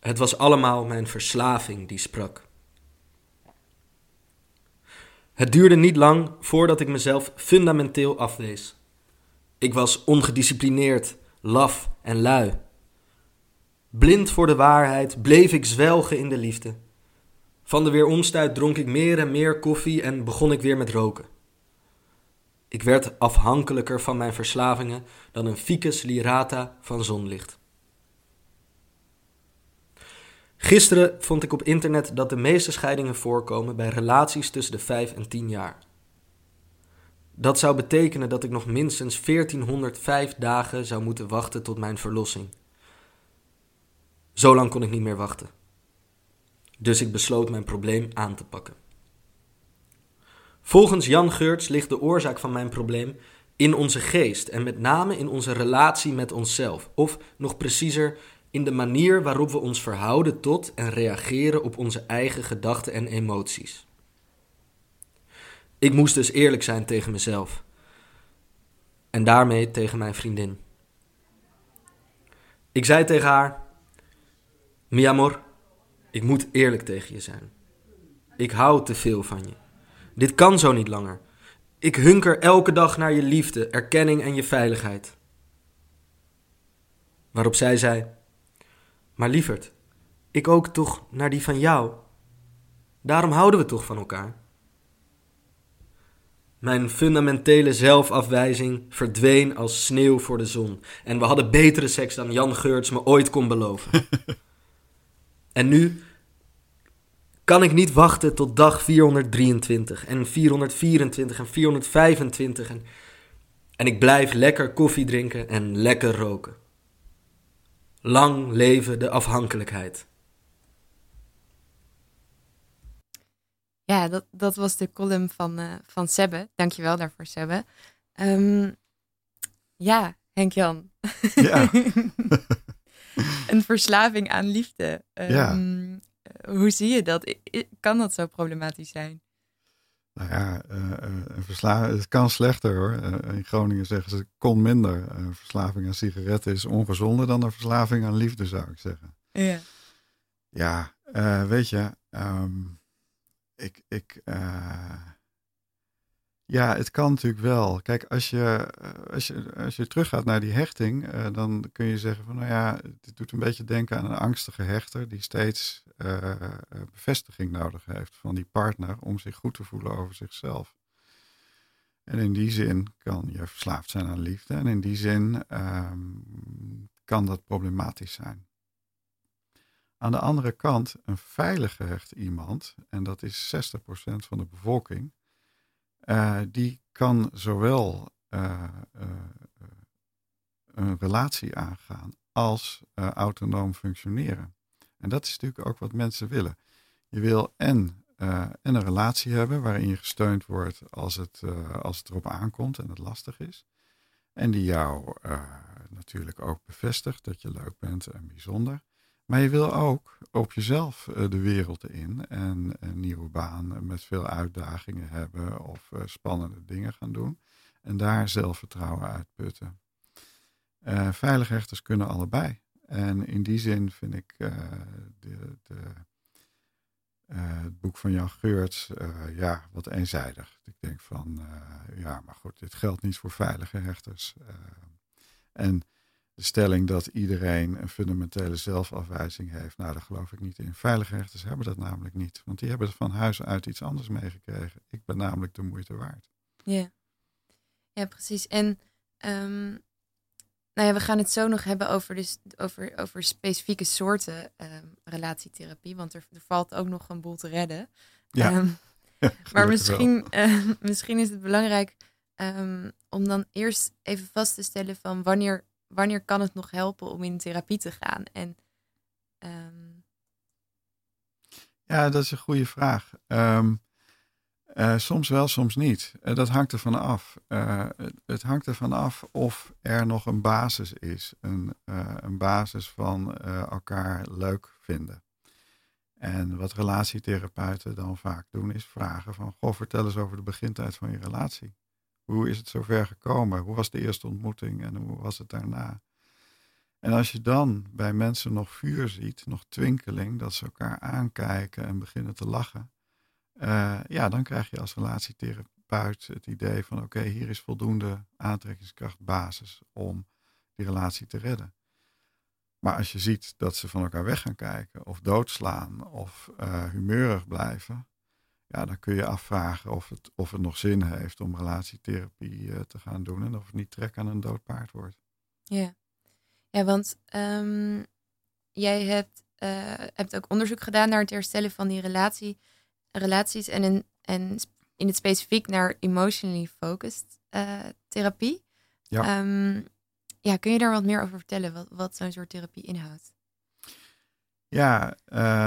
D: Het was allemaal mijn verslaving die sprak. Het duurde niet lang voordat ik mezelf fundamenteel afwees. Ik was ongedisciplineerd, laf en lui. Blind voor de waarheid bleef ik zwelgen in de liefde. Van de weeromstuit dronk ik meer en meer koffie en begon ik weer met roken. Ik werd afhankelijker van mijn verslavingen dan een ficus lirata van zonlicht. Gisteren vond ik op internet dat de meeste scheidingen voorkomen bij relaties tussen de 5 en 10 jaar. Dat zou betekenen dat ik nog minstens 1405 dagen zou moeten wachten tot mijn verlossing. Zo lang kon ik niet meer wachten. Dus ik besloot mijn probleem aan te pakken. Volgens Jan Geurts ligt de oorzaak van mijn probleem in onze geest en met name in onze relatie met onszelf, of nog preciezer, in de manier waarop we ons verhouden tot en reageren op onze eigen gedachten en emoties. Ik moest dus eerlijk zijn tegen mezelf en daarmee tegen mijn vriendin. Ik zei tegen haar: Mi amor, ik moet eerlijk tegen je zijn. Ik hou te veel van je. Dit kan zo niet langer. Ik hunker elke dag naar je liefde, erkenning en je veiligheid. Waarop zij zei: Maar lieverd, ik ook toch naar die van jou. Daarom houden we toch van elkaar. Mijn fundamentele zelfafwijzing verdween als sneeuw voor de zon. En we hadden betere seks dan Jan Geurts me ooit kon beloven. en nu kan ik niet wachten tot dag 423 en 424 en 425 en En ik blijf lekker koffie drinken en lekker roken. Lang leven de afhankelijkheid.
A: Ja, dat, dat was de column van, uh, van Sebbe. Dankjewel daarvoor, Sebbe. Um, ja, Henk-Jan.
C: Ja.
A: een verslaving aan liefde. Um,
C: ja.
A: Hoe zie je dat? Kan dat zo problematisch zijn?
C: Nou ja, uh, een verslaving, het kan slechter hoor. Uh, in Groningen zeggen ze, het kon minder. Verslaving aan sigaretten is ongezonder dan een verslaving aan liefde, zou ik zeggen.
A: Ja,
C: ja weet je, um, ik, ik ja, het kan natuurlijk wel. Kijk, als je, als je, als je teruggaat naar die hechting, uh, dan kun je zeggen van, nou ja, het doet een beetje denken aan een angstige hechter die steeds bevestiging nodig heeft van die partner om zich goed te voelen over zichzelf. En in die zin kan je verslaafd zijn aan liefde en in die zin um, kan dat problematisch zijn. Aan de andere kant, een veilig gehecht iemand, en dat is 60% van de bevolking, uh, die kan zowel een relatie aangaan als autonoom functioneren. En dat is natuurlijk ook wat mensen willen. Je wil en, en een relatie hebben waarin je gesteund wordt als het, als het erop aankomt en het lastig is. En die jou natuurlijk ook bevestigt dat je leuk bent en bijzonder. Maar je wil ook op jezelf de wereld in en een nieuwe baan met veel uitdagingen hebben of spannende dingen gaan doen. En daar zelfvertrouwen uitputten. Uh, veilighechters kunnen allebei. En in die zin vind ik uh, de, de, uh, het boek van Jan Geurts ja, wat eenzijdig. Ik denk van, ja, maar goed, dit geldt niet voor veilige hechters. en de stelling dat iedereen een fundamentele zelfafwijzing heeft. Nou, daar geloof ik niet in. Veilige rechters hebben dat namelijk niet. Want die hebben van huis uit iets anders meegekregen. Ik ben namelijk de moeite waard.
A: Ja, ja precies. En um, nou ja, we gaan het zo nog hebben over, dus, over, over specifieke soorten um, relatietherapie. Want er, er, valt ook nog een boel te redden.
C: Ja.
A: Um,
C: ja
A: maar misschien, uh, misschien is het belangrijk om dan eerst even vast te stellen van wanneer wanneer kan het nog helpen om in therapie te gaan? En.
C: Ja, dat is een goede vraag. Uh, soms wel, soms niet. Uh, dat hangt ervan af. Het, het, hangt ervan af of er nog een basis is. Een, een basis van elkaar leuk vinden. En wat relatietherapeuten dan vaak doen, is vragen van... Goh, vertel eens over de begintijd van je relatie. Hoe is het zover gekomen? Hoe was de eerste ontmoeting en hoe was het daarna? En als je dan bij mensen nog vuur ziet, nog twinkeling, dat ze elkaar aankijken en beginnen te lachen, uh, ja, dan krijg je als relatietherapeut het idee van: oké, hier is voldoende aantrekkingskracht basis om die relatie te redden. Maar als je ziet dat ze van elkaar weg gaan kijken, of doodslaan, of uh, humeurig blijven, ja, dan kun je afvragen of het, of het nog zin heeft om relatietherapie uh, te gaan doen en of het niet trek aan een dood paard wordt.
A: Ja, ja want um, jij hebt, hebt ook onderzoek gedaan naar het herstellen van die relatie, relaties en in, en in het specifiek naar emotionally focused uh, therapie.
C: Ja.
A: Um, ja, kun je daar wat meer over vertellen, wat, wat zo'n soort therapie inhoudt?
C: Ja,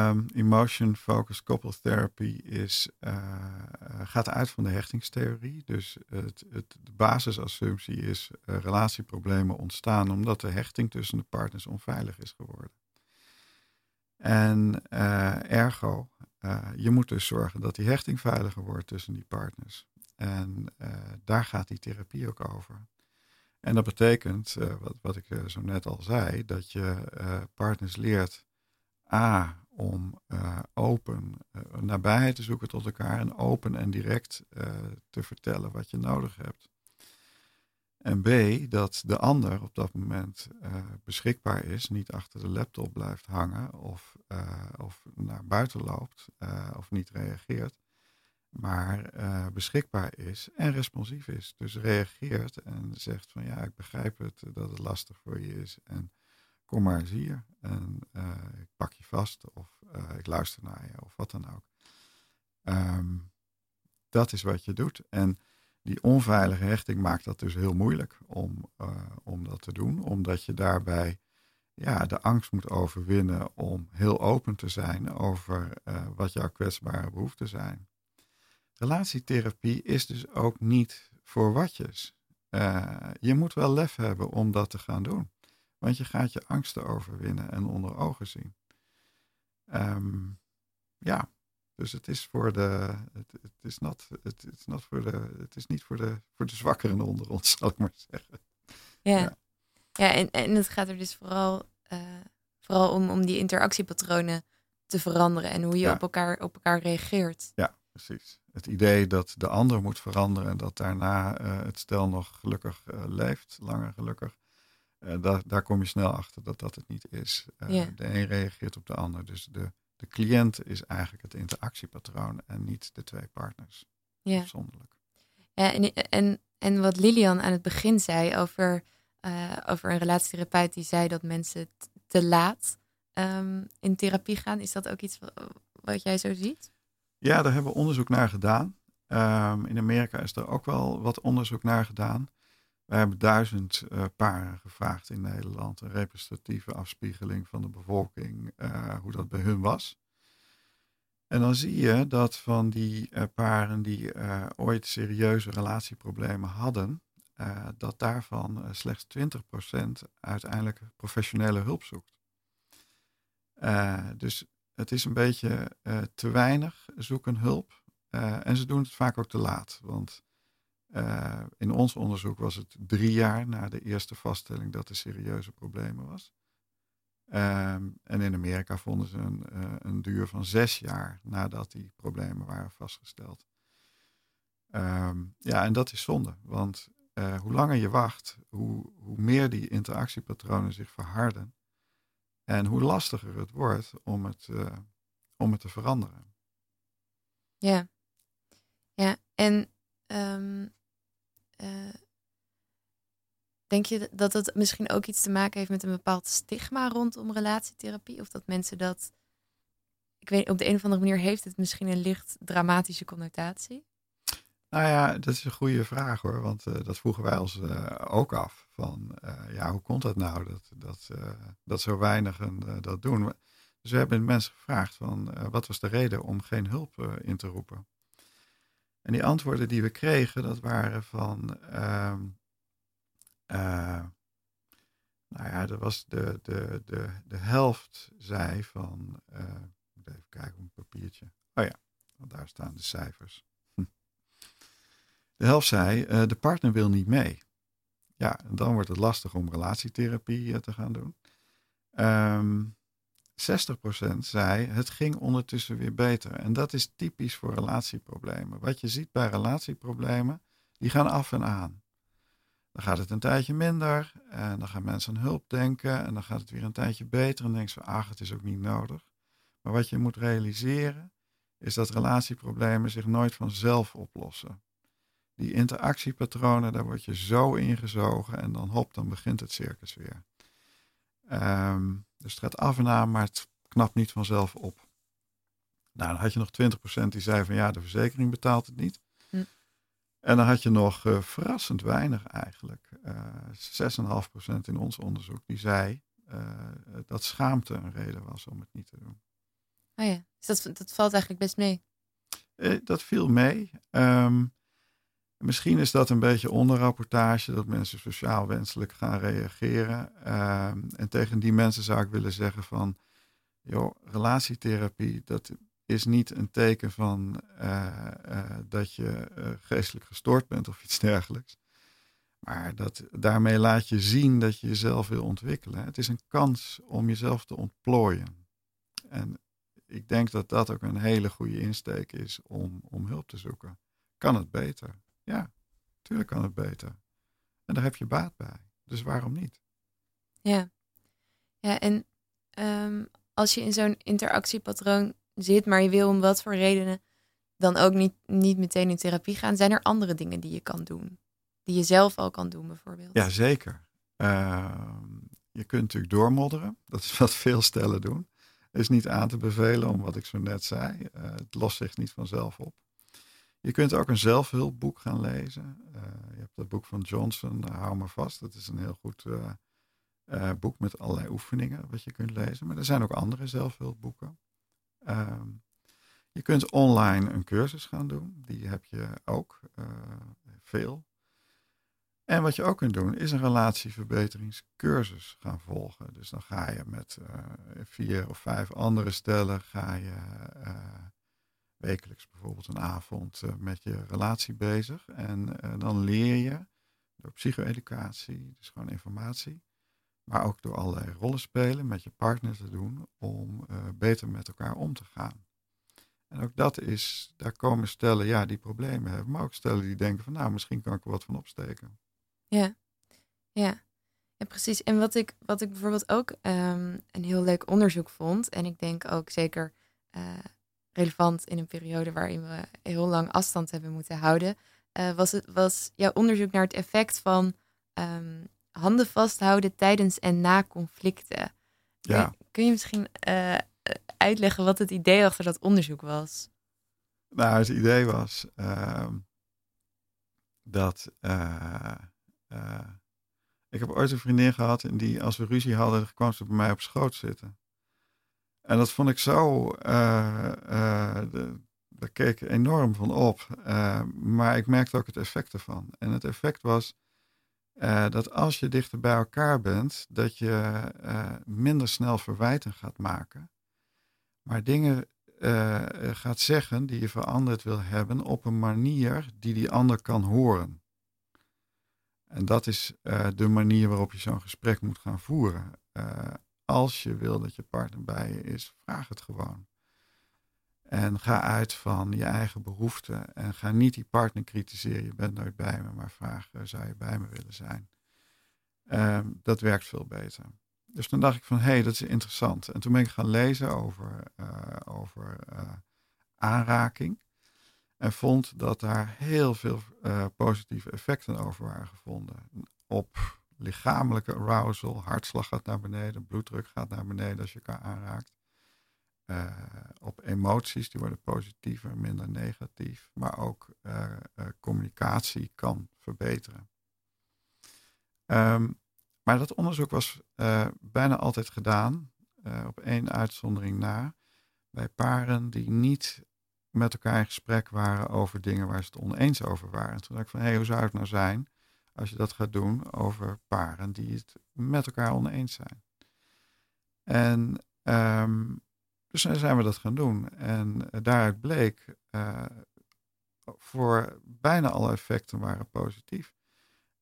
C: um, emotion focused couple therapy is, uh, gaat uit van de hechtingstheorie. Dus het, het, de basisassumptie is uh, relatieproblemen ontstaan omdat de hechting tussen de partners onveilig is geworden. En uh, ergo, je moet dus zorgen dat die hechting veiliger wordt tussen die partners. En daar gaat die therapie ook over. En dat betekent, wat, wat ik zo net al zei, dat je partners leert A, om open nabijheid te zoeken tot elkaar en open en direct te vertellen wat je nodig hebt. En B, dat de ander op dat moment beschikbaar is, niet achter de laptop blijft hangen of, of naar buiten loopt of niet reageert, maar beschikbaar is en responsief is. Dus reageert en zegt van ja, ik begrijp het dat het lastig voor je is en kom maar eens hier en ik pak je vast of ik luister naar je of wat dan ook. Um, dat is wat je doet. En Die onveilige hechting maakt dat dus heel moeilijk om, om dat te doen, omdat je daarbij ja, de angst moet overwinnen om heel open te zijn over wat jouw kwetsbare behoeften zijn. Relatietherapie is dus ook niet voor watjes. je moet wel lef hebben om dat te gaan doen. Want je gaat je angsten overwinnen en onder ogen zien. Um, ja, dus het is voor de. Het, het is, not, het, is not voor de. Het is niet voor de, voor de zwakkeren onder ons, zal ik maar zeggen.
A: Ja, ja. en, en het gaat er dus vooral, uh, vooral om, om die interactiepatronen te veranderen en hoe je op, elkaar, op elkaar reageert.
C: Ja, precies. Het idee dat de ander moet veranderen en dat daarna uh, het stel nog gelukkig uh, leeft, langer gelukkig. daar, daar kom je snel achter dat dat het niet is. Ja. De een reageert op de ander. Dus de, de cliënt is eigenlijk het interactiepatroon en niet de twee partners. Ja. Afzonderlijk.
A: Ja, en, en, en wat Lilian aan het begin zei over, uh, over een relatietherapeut die zei dat mensen te laat um, in therapie gaan, is dat ook iets wat jij zo ziet?
C: Ja, daar hebben we onderzoek naar gedaan. Um, in Amerika is er ook wel wat onderzoek naar gedaan. We hebben duizend uh, paren gevraagd in Nederland. Een representatieve afspiegeling van de bevolking, uh, hoe dat bij hun was. En dan zie je dat van die uh, paren die ooit serieuze relatieproblemen hadden, dat daarvan slechts 20% uiteindelijk professionele hulp zoekt. dus het is een beetje te weinig zoeken hulp. en ze doen het vaak ook te laat. Want uh, in ons onderzoek was het drie jaar na de eerste vaststelling dat er serieuze problemen was. Um, en in Amerika vonden ze een, uh, een, duur van zes jaar nadat die problemen waren vastgesteld. Um, ja, en dat is zonde, want uh, hoe langer je wacht, hoe, hoe meer die interactiepatronen zich verharden. En hoe lastiger het wordt om het, om het te veranderen.
A: Ja, ja. en uh, denk je dat het misschien ook iets te maken heeft met een bepaald stigma rondom relatietherapie? Of dat mensen dat. Ik weet, op de een of andere manier heeft het misschien een licht dramatische connotatie?
C: Nou ja, dat is een goede vraag hoor. Want uh, dat vroegen wij ons uh, ook af. Van ja, hoe komt dat nou dat, dat, dat zo weinigen dat doen? Dus we hebben mensen gevraagd van wat was de reden om geen hulp in te roepen? En die antwoorden die we kregen, dat waren van. Uh, uh, nou ja, dat was de, de, de, de helft zei van. Uh, even kijken op een papiertje. Oh ja, want daar staan de cijfers. Hm. De helft zei: uh, de partner wil niet mee. Ja, dan wordt het lastig om relatietherapie te gaan doen. Um, 60% zei het ging ondertussen weer beter. En dat is typisch voor relatieproblemen. Wat je ziet bij relatieproblemen, die gaan af en aan. Dan gaat het een tijdje minder en dan gaan mensen aan hulp denken en dan gaat het weer een tijdje beter en denken ze, ach, het is ook niet nodig. Maar wat je moet realiseren is dat relatieproblemen zich nooit vanzelf oplossen. Die interactiepatronen, daar word je zo ingezogen en dan hop, dan begint het circus weer. Um, dus het gaat af en aan, maar het knapt niet vanzelf op. Nou, dan had je nog 20% die zei van ja, de verzekering betaalt het niet. Hm. En dan had je nog uh, verrassend weinig eigenlijk. Uh, eh, 6,5% in ons onderzoek die zei uh, dat schaamte een reden was om het niet te doen.
A: Oh ja, dus dat, dat valt eigenlijk best mee.
C: dat viel mee. Um, Misschien is dat een beetje onderrapportage, dat mensen sociaal wenselijk gaan reageren. Ehm, en tegen die mensen zou ik willen zeggen van, joh, relatietherapie, dat is niet een teken van uh, uh, dat je uh, geestelijk gestoord bent of iets dergelijks. Maar dat, daarmee laat je zien dat je jezelf wil ontwikkelen. Het is een kans om jezelf te ontplooien. En ik denk dat dat ook een hele goede insteek is om, om hulp te zoeken. Kan het beter? Ja, tuurlijk kan het beter. En daar heb je baat bij. Dus waarom niet?
A: Ja, ja en um, als je in zo'n interactiepatroon zit, maar je wil om wat voor redenen dan ook niet, niet meteen in therapie gaan, zijn er andere dingen die je kan doen? Die je zelf al kan doen, bijvoorbeeld?
C: Ja, zeker. Uh, je kunt natuurlijk doormodderen. Dat is wat veel stellen doen. Is niet aan te bevelen, om wat ik zo net zei. Uh, het lost zich niet vanzelf op. Je kunt ook een zelfhulpboek gaan lezen. Uh, je hebt dat boek van Johnson, Hou me vast. Dat is een heel goed uh, boek met allerlei oefeningen wat je kunt lezen. Maar er zijn ook andere zelfhulpboeken. Ehm, je kunt online een cursus gaan doen. Die heb je ook veel. En wat je ook kunt doen, is een relatieverbeteringscursus gaan volgen. Dus dan ga je met vier of vijf andere stellen, ga je wekelijks bijvoorbeeld een avond uh, met je relatie bezig. En dan leer je door psycho-educatie, dus gewoon informatie, maar ook door allerlei rollen spelen met je partner te doen om beter met elkaar om te gaan. En ook dat is, daar komen stellen ja, die problemen hebben, maar ook stellen die denken van nou, misschien kan ik er wat van opsteken.
A: Ja, ja. precies. En wat ik, wat ik bijvoorbeeld ook um, een heel leuk onderzoek vond, en ik denk ook zeker relevant in een periode waarin we heel lang afstand hebben moeten houden, uh, was, het, was jouw onderzoek naar het effect van um, handen vasthouden tijdens en na conflicten.
C: Ja.
A: Kun, kun je misschien uh, uitleggen wat het idee achter dat onderzoek was?
C: Nou, het idee was ehm, dat uh, ik heb ooit een vriendin gehad en die, als we ruzie hadden, kwam ze bij mij op schoot zitten. En dat vond ik zo, uh, de, daar keek ik enorm van op. maar ik merkte ook het effect ervan. En het effect was dat als je dichter bij elkaar bent, dat je minder snel verwijten gaat maken. Maar dingen gaat zeggen die je veranderd wil hebben op een manier die die ander kan horen. En dat is de manier waarop je zo'n gesprek moet gaan voeren. Als je wil dat je partner bij je is, vraag het gewoon. En ga uit van je eigen behoeften. En ga niet die partner kritiseren. Je bent nooit bij me, maar vraag: uh, zou je bij me willen zijn? Ehm, dat werkt veel beter. Dus toen dacht ik van hé, hey, dat is interessant. En toen ben ik gaan lezen over, over aanraking. En vond dat daar heel veel positieve effecten over waren gevonden. Op lichamelijke arousal, hartslag gaat naar beneden, bloeddruk gaat naar beneden als je elkaar aanraakt. Uh, op emoties, die worden positiever, minder negatief. Maar ook uh, communicatie kan verbeteren. Um, maar dat onderzoek was bijna altijd gedaan, op één uitzondering na, bij paren die niet met elkaar in gesprek waren over dingen waar ze het oneens over waren. En toen dacht ik van, hé, hey, hoe zou het nou zijn als je dat gaat doen over paren die het met elkaar oneens zijn? En um, dus zijn we dat gaan doen. En uh, daaruit bleek, uh, voor bijna alle effecten waren positief.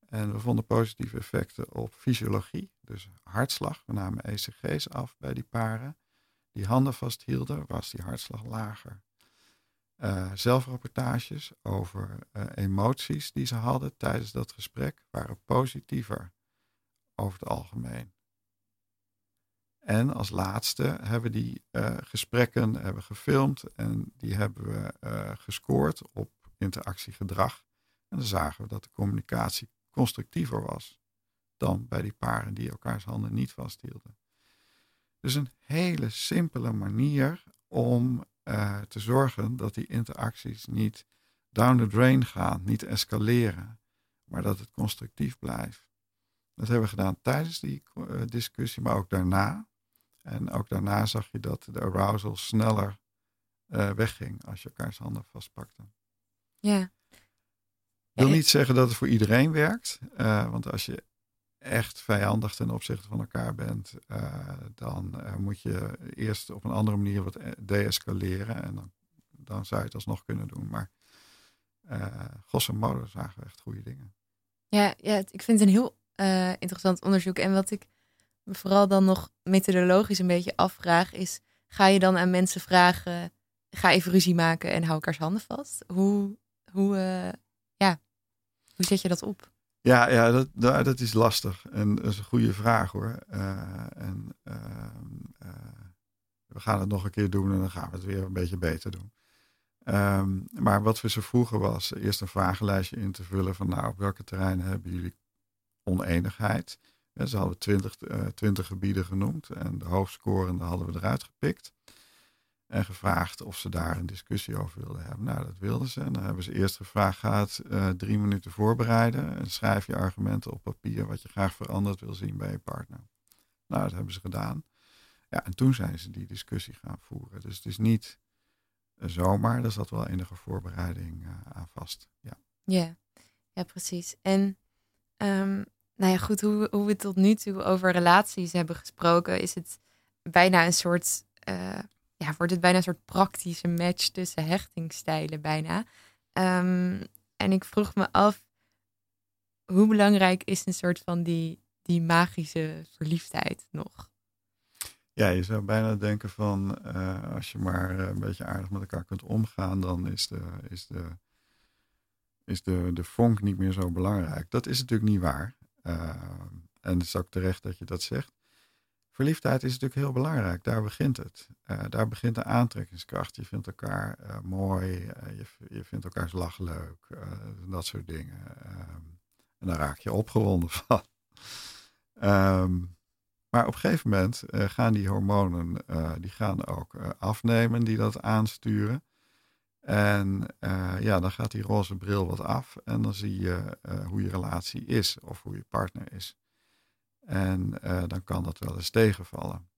C: En we vonden positieve effecten op fysiologie, dus hartslag. We namen ECG's af bij die paren. Die handen vasthielden, was die hartslag lager uh, zelfrapportages over uh, emoties die ze hadden tijdens dat gesprek waren positiever over het algemeen. En als laatste hebben die uh, gesprekken hebben gefilmd en die hebben we gescoord op interactiegedrag. En dan zagen we dat de communicatie constructiever was dan bij die paren die elkaars handen niet vasthielden. Dus een hele simpele manier om uh, te zorgen dat die interacties niet down the drain gaan, niet escaleren, maar dat het constructief blijft. Dat hebben we gedaan tijdens die uh, discussie, maar ook daarna. En ook daarna zag je dat de arousal sneller uh, wegging als je elkaars handen vastpakte.
A: Ja.
C: Ik wil niet zeggen dat het voor iedereen werkt, want als je echt vijandig ten opzichte van elkaar bent, uh, dan uh, moet je eerst op een andere manier wat deescaleren. En dan, dan zou je het alsnog kunnen doen. Maar uh, grosso modo zagen echt goede dingen.
A: Ja, ja ik vind het een heel interessant onderzoek. En wat ik me vooral dan nog methodologisch een beetje afvraag, is: ga je dan aan mensen vragen, ga even ruzie maken en hou elkaars handen vast? Hoe, hoe, ja, hoe zet je dat op?
C: Ja, ja dat, dat is lastig. En dat is een goede vraag hoor. Uh, en uh, uh, we gaan het nog een keer doen en dan gaan we het weer een beetje beter doen. Um, maar wat we ze vroegen was eerst een vragenlijstje in te vullen van nou, op welke terreinen hebben jullie oneenigheid? En ze hadden twintig, twintig gebieden genoemd en de hoofdscorende hadden we eruit gepikt. En gevraagd of ze daar een discussie over wilden hebben. Nou, dat wilden ze. En dan hebben ze eerst gevraagd, ga uh, drie minuten voorbereiden. En schrijf je argumenten op papier wat je graag veranderd wil zien bij je partner. Nou, dat hebben ze gedaan. Ja, en toen zijn ze die discussie gaan voeren. Dus het is niet zomaar, er zat wel enige voorbereiding uh, aan vast. Ja.
A: ja, precies. En um, nou ja, goed, hoe, hoe we tot nu toe over relaties hebben gesproken, is het bijna een soort, ja, wordt het bijna een soort praktische match tussen hechtingsstijlen bijna. Um, en ik vroeg me af, hoe belangrijk is een soort van die, die magische verliefdheid nog?
C: Ja, je zou bijna denken van uh, als je maar een beetje aardig met elkaar kunt omgaan, dan is de, is de, is de, de vonk niet meer zo belangrijk. Dat is natuurlijk niet waar. Uh, en het is ook terecht dat je dat zegt. Verliefdheid is natuurlijk heel belangrijk. Daar begint het. Uh, daar begint de aantrekkingskracht. Je vindt elkaar uh, mooi. je, je vindt elkaars lach leuk. dat soort dingen. Ehm, en daar raak je opgewonden van. Um, maar op een gegeven moment gaan die hormonen die gaan ook afnemen, die dat aansturen. En ja, dan gaat die roze bril wat af en dan zie je hoe je relatie is of hoe je partner is. En uh, dan kan dat wel eens tegenvallen.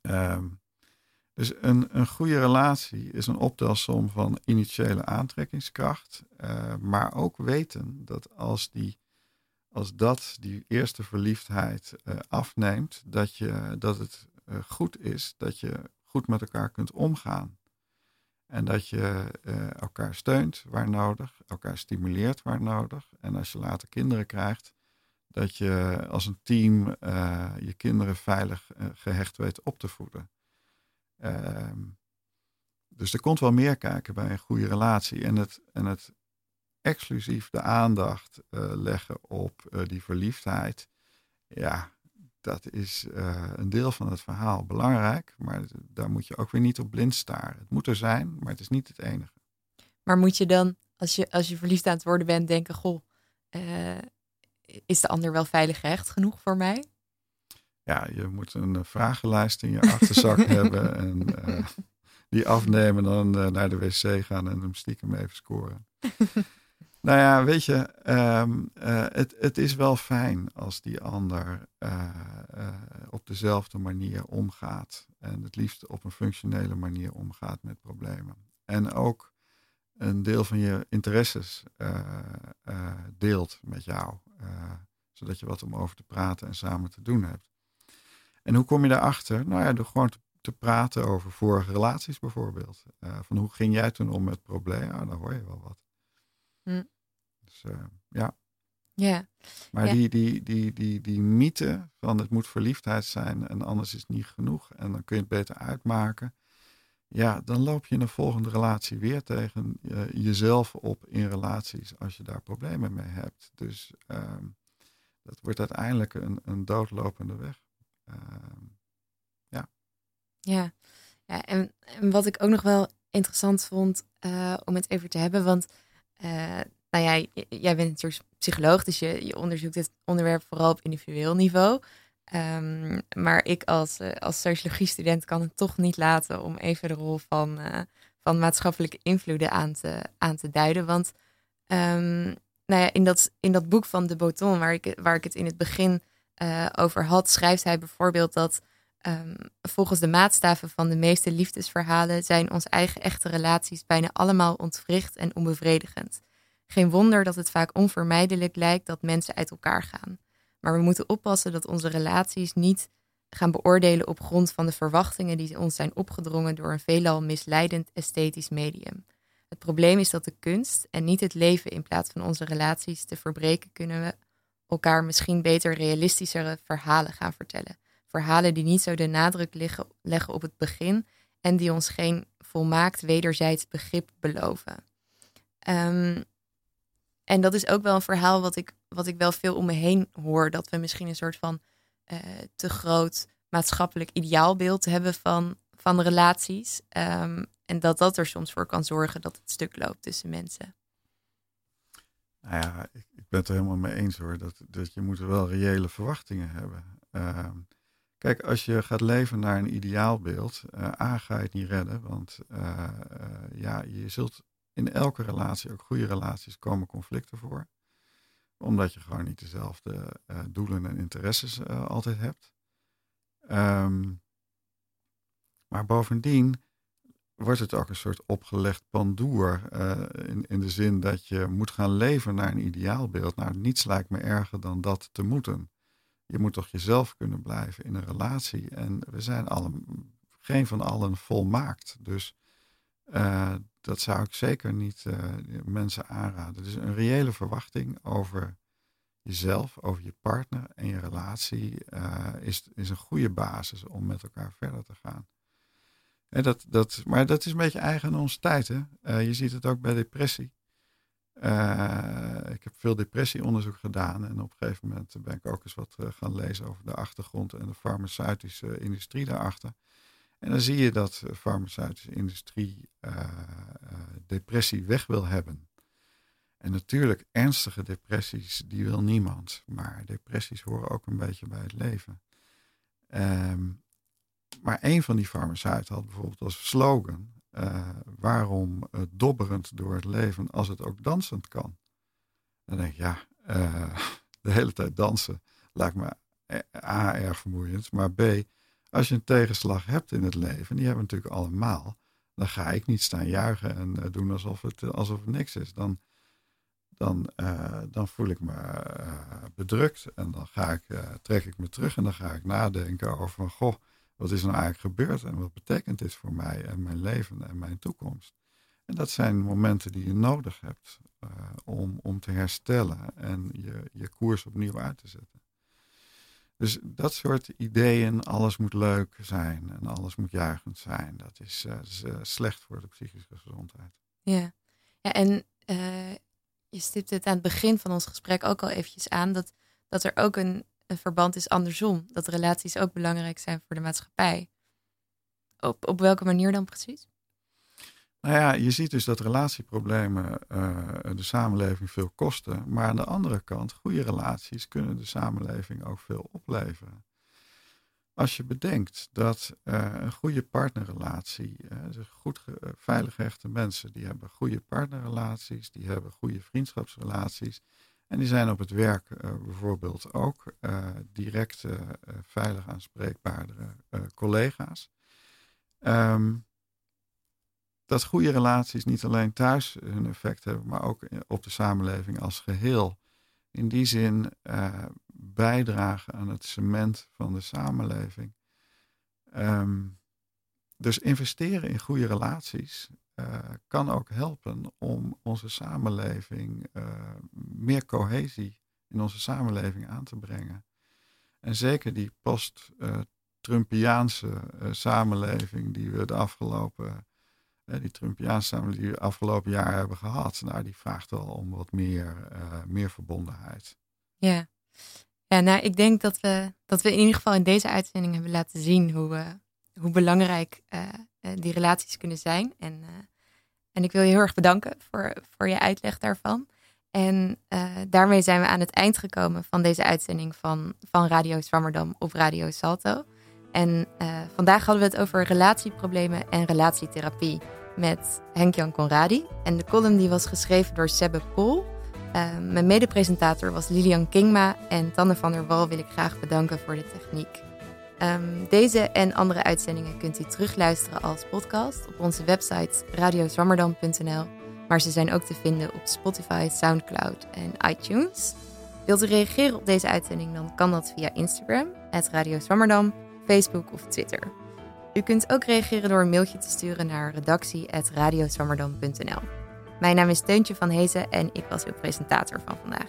C: Um, dus een, een goede relatie is een optelsom van initiële aantrekkingskracht, maar ook weten dat als, die, als dat, die eerste verliefdheid afneemt, dat, je, dat het goed is dat je goed met elkaar kunt omgaan. En dat je elkaar steunt waar nodig, elkaar stimuleert waar nodig. En als je later kinderen krijgt, dat je als een team uh, je kinderen veilig uh, gehecht weet op te voeden. Ehm, dus er komt wel meer kijken bij een goede relatie. En het, en het exclusief de aandacht leggen op die verliefdheid. Ja, dat is een deel van het verhaal belangrijk, maar daar moet je ook weer niet op blind staren. Het moet er zijn, maar het is niet het enige.
A: Maar moet je dan, als je, als je verliefd aan het worden bent, denken: Goh, is de ander wel veilig gehecht genoeg voor mij?
C: Ja, je moet een vragenlijst in je achterzak hebben en uh, die afnemen, dan naar de wc gaan en hem stiekem even scoren. Nou ja, weet je, um, uh, het, het is wel fijn als die ander op dezelfde manier omgaat. En het liefst op een functionele manier omgaat met problemen. En ook een deel van je interesses deelt met jou. Zodat je wat om over te praten en samen te doen hebt. En hoe kom je daarachter? Nou ja, door gewoon te, te praten over vorige relaties bijvoorbeeld. van hoe ging jij toen om met problemen? Nou, dan hoor je wel wat. Hm. Dus uh, ja.
A: Ja.
C: Maar
A: ja.
C: Die, die, die, die, die mythe van het moet verliefdheid zijn en anders is het niet genoeg en dan kun je het beter uitmaken. Ja, dan loop je in een volgende relatie weer tegen uh, jezelf op in relaties als je daar problemen mee hebt. Dus uh, dat wordt uiteindelijk een, een doodlopende weg. Ehm, ja.
A: Ja, ja en, en, wat ik ook nog wel interessant vond uh, om het even te hebben, want uh, nou ja, jij bent natuurlijk psycholoog, dus je, je onderzoekt dit onderwerp vooral op individueel niveau. Um, maar ik als, uh, als sociologie-student kan het toch niet laten om even de rol van, uh, van maatschappelijke invloeden aan te, aan te duiden. Want um, nou ja, in, dat, in dat boek van de Boton, waar ik, waar ik het in het begin uh, over had, schrijft hij bijvoorbeeld dat um, volgens de maatstaven van de meeste liefdesverhalen zijn onze eigen echte relaties bijna allemaal ontwricht en onbevredigend. Geen wonder dat het vaak onvermijdelijk lijkt dat mensen uit elkaar gaan. Maar we moeten oppassen dat onze relaties niet gaan beoordelen op grond van de verwachtingen die ons zijn opgedrongen door een veelal misleidend esthetisch medium. Het probleem is dat de kunst en niet het leven in plaats van onze relaties te verbreken kunnen we elkaar misschien beter realistischere verhalen gaan vertellen. Verhalen die niet zo de nadruk leggen op het begin en die ons geen volmaakt wederzijds begrip beloven. Um, en dat is ook wel een verhaal wat ik, wat ik wel veel om me heen hoor. Dat we misschien een soort van uh, te groot maatschappelijk ideaalbeeld hebben van, van relaties. Um, en dat dat er soms voor kan zorgen dat het stuk loopt tussen mensen.
C: Nou ja, ik, ik ben het er helemaal mee eens hoor. Dat, dat je moet wel reële verwachtingen hebben. Uh, Kijk, als je gaat leven naar een ideaalbeeld, uh, A, ga je het niet redden. Want ja, je zult in elke relatie, ook goede relaties, komen conflicten voor. Omdat je gewoon niet dezelfde doelen en interesses altijd hebt. Um, maar bovendien wordt het ook een soort opgelegd pandoer. Uh, in, in de zin dat je moet gaan leven naar een ideaalbeeld. Nou, niets lijkt me erger dan dat te moeten. Je moet toch jezelf kunnen blijven in een relatie. En we zijn allen, geen van allen volmaakt. Dus uh, dat zou ik zeker niet uh, mensen aanraden. Dus een reële verwachting over jezelf, over je partner en je relatie is, is een goede basis om met elkaar verder te gaan. En dat, dat, maar dat is een beetje eigen aan onze tijd. Hè? Je ziet het ook bij depressie. Ik heb veel depressieonderzoek gedaan en op een gegeven moment ben ik ook eens wat gaan lezen over de achtergrond en de farmaceutische industrie daarachter. En dan zie je dat de farmaceutische industrie depressie weg wil hebben. En natuurlijk, ernstige depressies, die wil niemand. Maar depressies horen ook een beetje bij het leven. Um, maar een van die farmaceuten had bijvoorbeeld als slogan: uh, waarom dobberend door het leven als het ook dansend kan? Dan denk ik, ja, de hele tijd dansen lijkt me A, erg vermoeiend, maar B, als je een tegenslag hebt in het leven, die hebben we natuurlijk allemaal, dan ga ik niet staan juichen en doen alsof het, alsof het niks is. Dan, dan, dan voel ik me bedrukt en dan ga ik, trek ik me terug en dan ga ik nadenken over goh, wat is nou eigenlijk gebeurd en wat betekent dit voor mij en mijn leven en mijn toekomst? En dat zijn momenten die je nodig hebt om, om te herstellen en je, je koers opnieuw uit te zetten. Dus dat soort ideeën, alles moet leuk zijn en alles moet juichend zijn, dat is, is uh, slecht voor de psychische gezondheid.
A: Ja, ja en je stipt het aan het begin van ons gesprek ook al eventjes aan, dat, dat er ook een, een verband is andersom. Dat relaties ook belangrijk zijn voor de maatschappij. Op, op welke manier dan precies?
C: Nou ja, je ziet dus dat relatieproblemen uh, de samenleving veel kosten. Maar aan de andere kant, goede relaties kunnen de samenleving ook veel opleveren. Als je bedenkt dat uh, een goede partnerrelatie, uh, goed veilig gehechte mensen, die hebben goede partnerrelaties, die hebben goede vriendschapsrelaties. En die zijn op het werk bijvoorbeeld ook direct veilig aanspreekbare collega's. Um, dat goede relaties niet alleen thuis hun effect hebben, maar ook op de samenleving als geheel. In die zin bijdragen aan het cement van de samenleving. Um, dus investeren in goede relaties uh, kan ook helpen om onze samenleving, uh, meer cohesie in onze samenleving aan te brengen. En zeker die post-Trumpiaanse samenleving die we de afgelopen, die Trumpiaanse samenleving die we afgelopen jaar hebben gehad, nou, die vraagt wel om wat meer, meer verbondenheid.
A: Ja. ja, nou, ik denk dat we, dat we in ieder geval in deze uitzending hebben laten zien hoe, hoe belangrijk die relaties kunnen zijn. En en ik wil je heel erg bedanken voor, voor je uitleg daarvan. En daarmee zijn we aan het eind gekomen van deze uitzending van, van Radio Zwammerdam op Radio Salto. En vandaag hadden we het over relatieproblemen en relatietherapie met Henk-Jan Conradi. En de column die was geschreven door Sebbe Pol. Uh, mijn medepresentator was Lilian Kingma en Tanne van der Wal wil ik graag bedanken voor de techniek. Um, deze en andere uitzendingen kunt u terugluisteren als podcast op onze website radiozwammerdam.nl. Maar ze zijn ook te vinden op Spotify, Soundcloud en iTunes. Wilt u reageren op deze uitzending, dan kan dat via Instagram, Radio Zwammerdam, Facebook of Twitter. U kunt ook reageren door een mailtje te sturen naar redactie.radiozwammerdam.nl. Mijn naam is Teuntje van Hezen en ik was uw presentator van vandaag.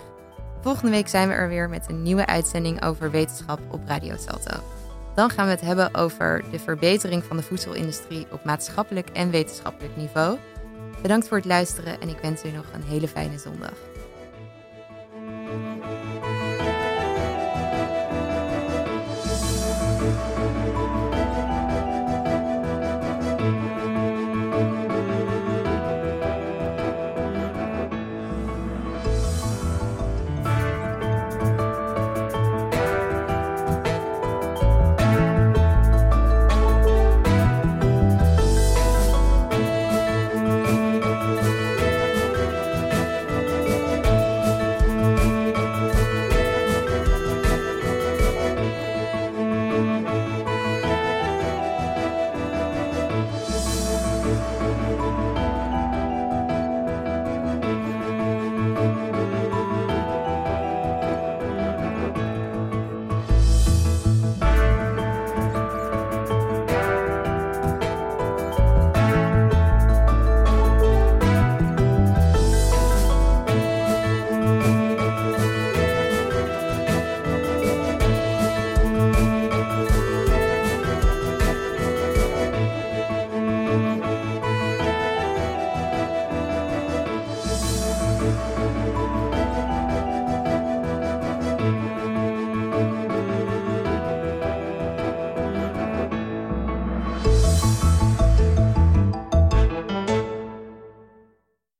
A: Volgende week zijn we er weer met een nieuwe uitzending over wetenschap op Radio Salto. Dan gaan we het hebben over de verbetering van de voedselindustrie op maatschappelijk en wetenschappelijk niveau. Bedankt voor het luisteren en ik wens u nog een hele fijne zondag.